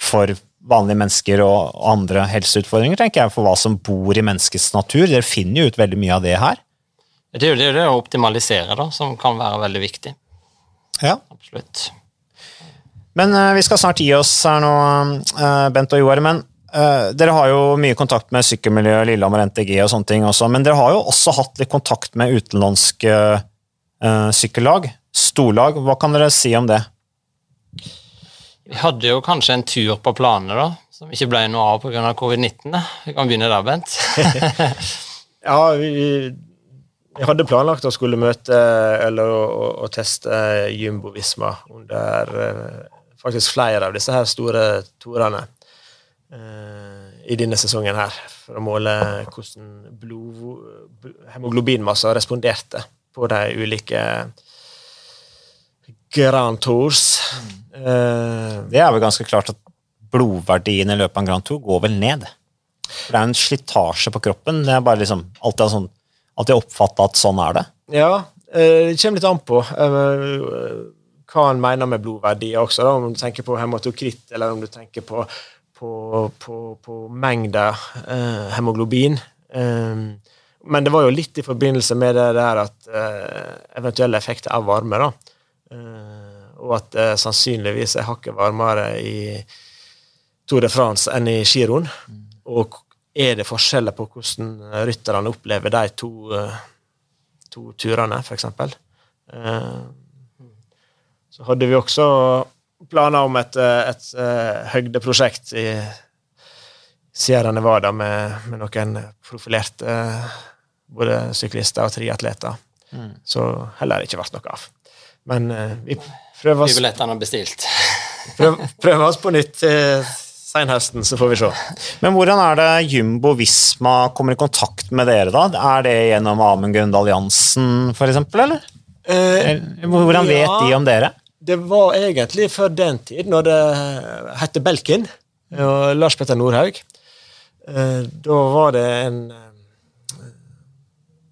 A: for vanlige mennesker og andre helseutfordringer, tenker jeg, for hva som bor i menneskets natur. Dere finner jo ut veldig mye av det her.
B: Det er jo det, det å optimalisere da, som kan være veldig viktig.
A: Ja.
B: Absolutt.
A: Men uh, vi skal snart gi oss her nå, uh, Bent og Joar. Men uh, dere har jo mye kontakt med sykkelmiljøet, Lillehammer NTG og sånne ting også. Men dere har jo også hatt litt kontakt med utenlandske sykkellag, storlag. Hva kan dere si om det?
B: Vi hadde jo kanskje en tur på planene, da, som ikke ble noe av pga. covid-19. Vi kan begynne der, Bent.
C: ja, vi vi, hadde planlagt å skulle møte eller å, å, teste Jumbo Visma under uh, faktisk flere av disse her store torene uh, i denne sesongen her, for å måle hvordan blod, hemoglobinmasser responderte på de ulike Grand Tours.
A: Mm. det er vel ganske klart at blodverdien i løpet av en Grand Tour går vel ned. For det er en slitasje på kroppen. Det er bare liksom alltid, sånn, alltid oppfatta at sånn er det.
C: Ja, det kommer litt an på hva han mener med blodverdier også, da, om du tenker på hematokritt, eller om du tenker på, på, på, på mengder eh, hemoglobin. Um, men det var jo litt i forbindelse med det der at eventuelle effekter av varme, da. Og at det uh, sannsynligvis er hakket varmere i Tour de France enn i giroen. Mm. Og er det forskjeller på hvordan rytterne opplever de to, to turene, f.eks.? Så hadde vi også planer om et, et, et høydeprosjekt i Sierra Nevada med, med noen profilerte både syklister og triatleter. Mm. Så heller ikke vært noe av. Men uh, vi prøver oss
B: Flybillettene er bestilt.
C: prøver, prøver oss på nytt uh, senhøsten, så får vi se.
A: Men hvordan er det Jumbo Visma kommer i kontakt med dere, da? Er det gjennom Amund Alliansen, for eksempel, eller? Uh, hvordan vet ja. de om dere?
C: Det var egentlig før den tid, når det het Belkin og Lars Petter Nordhaug. Eh, da var det en eh,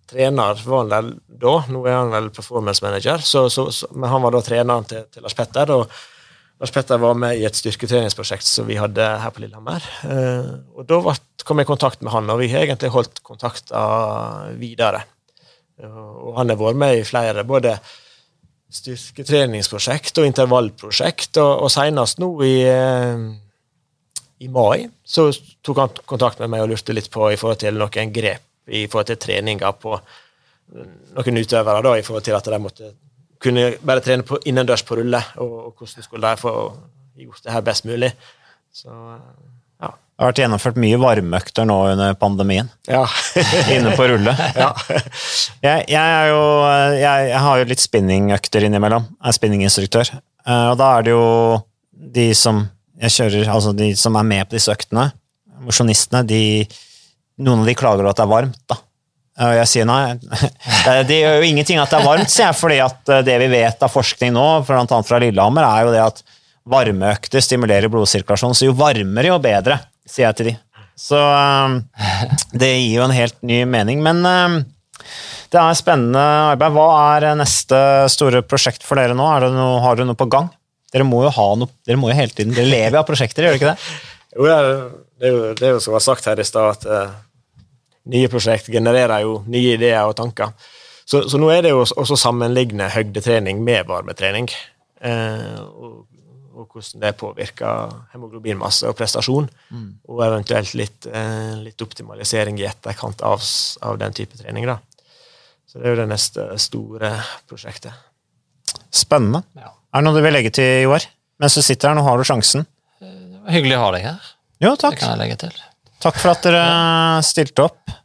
C: trener var han vel da, nå er han vel performance manager, så, så, så, men han var da treneren til, til, Lars Petter. og Lars Petter var med i et styrketreningsprosjekt som vi hadde her på Lillehammer. Eh, og Da kom jeg i kontakt med han, og vi har egentlig holdt kontakta videre. Og han har vært med i flere, både styrketreningsprosjekt og intervallprosjekt. Og, og senest nå i, eh, i, mai så tok han kontakt med meg og lurte litt på i forhold til noen grep i forhold til treninger på noen utøvere, da, i forhold til at de måtte kunne bare trene på, innendørs på rulle, og, og hvordan skulle de få gjort det her best mulig. Så ja.
A: det har vært gjennomført mye varmeøkter nå under pandemien.
C: Ja.
A: Inne på rulle.
C: Ja.
A: Jeg, jeg, jo, jeg, jeg, har jo litt spinningøkter innimellom. Jeg er spinninginstruktør. Eh, og da er det jo de som jeg kjører, altså de som er med på disse øktene, mosjonistene, de, noen av de klager at det er varmt. da. Og jeg sier nei, det gjør jo ingenting at det er varmt, sier jeg, fordi at eh, det vi vet av forskning nå, bl.a. fra Lillehammer, er jo det at varmeøkter stimulerer blodsirkulasjon, så jo varmere, jo bedre sier jeg til de. Så um, det gir jo en helt ny mening. Men um, det er spennende arbeid. Hva er neste store prosjekt for dere nå? Noe, har dere noe på gang? Dere må jo ha noe, dere må jo hele tiden, dere lever av prosjekter, gjør dere ikke det?
C: Jo, det er, jo, det er jo som var sagt her i stad, at nye prosjekt genererer jo nye ideer og tanker. Så, så nå er det jo også sammenligne høydetrening med varmetrening. Eh, og og hvordan det påvirker hemoglobinmasse og prestasjon. Mm. Og eventuelt litt, eh, litt, optimalisering i etterkant av, av, den type trening. Da. Så det er jo det neste store prosjektet.
A: Spennende. Ja. Er det noe du vil legge til, Joar? Mens du sitter her, nå har du sjansen.
B: Det var hyggelig å ha deg her.
A: Jo, takk.
B: Det kan jeg legge til.
A: Takk for at dere stilte opp.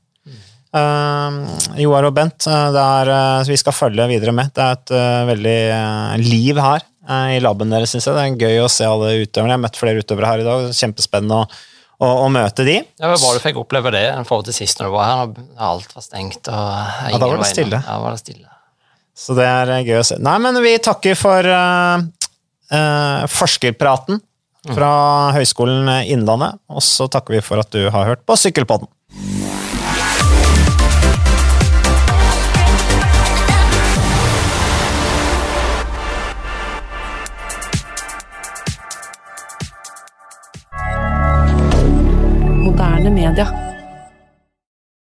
A: Uh, Joar og Bent, eh, er, uh, vi skal følge videre med. Det er et uh, veldig liv her i laben deres, syns jeg. Det er gøy å se alle utøverne. Jeg har møtt flere utøvere her i dag. Kjempespennende å, å, å møte de.
B: Ja, det var bra du fikk oppleve det i forhold til sist når du var her. Alt var stengt. og
A: Ja, da var det stille.
B: Ja, var det stille.
A: Så det er gøy å se. Nei, men vi takker for uh, uh, forskerpraten fra Høgskolen Innlandet, og så takker vi for at du har hørt på Sykkelpodden. D'accord.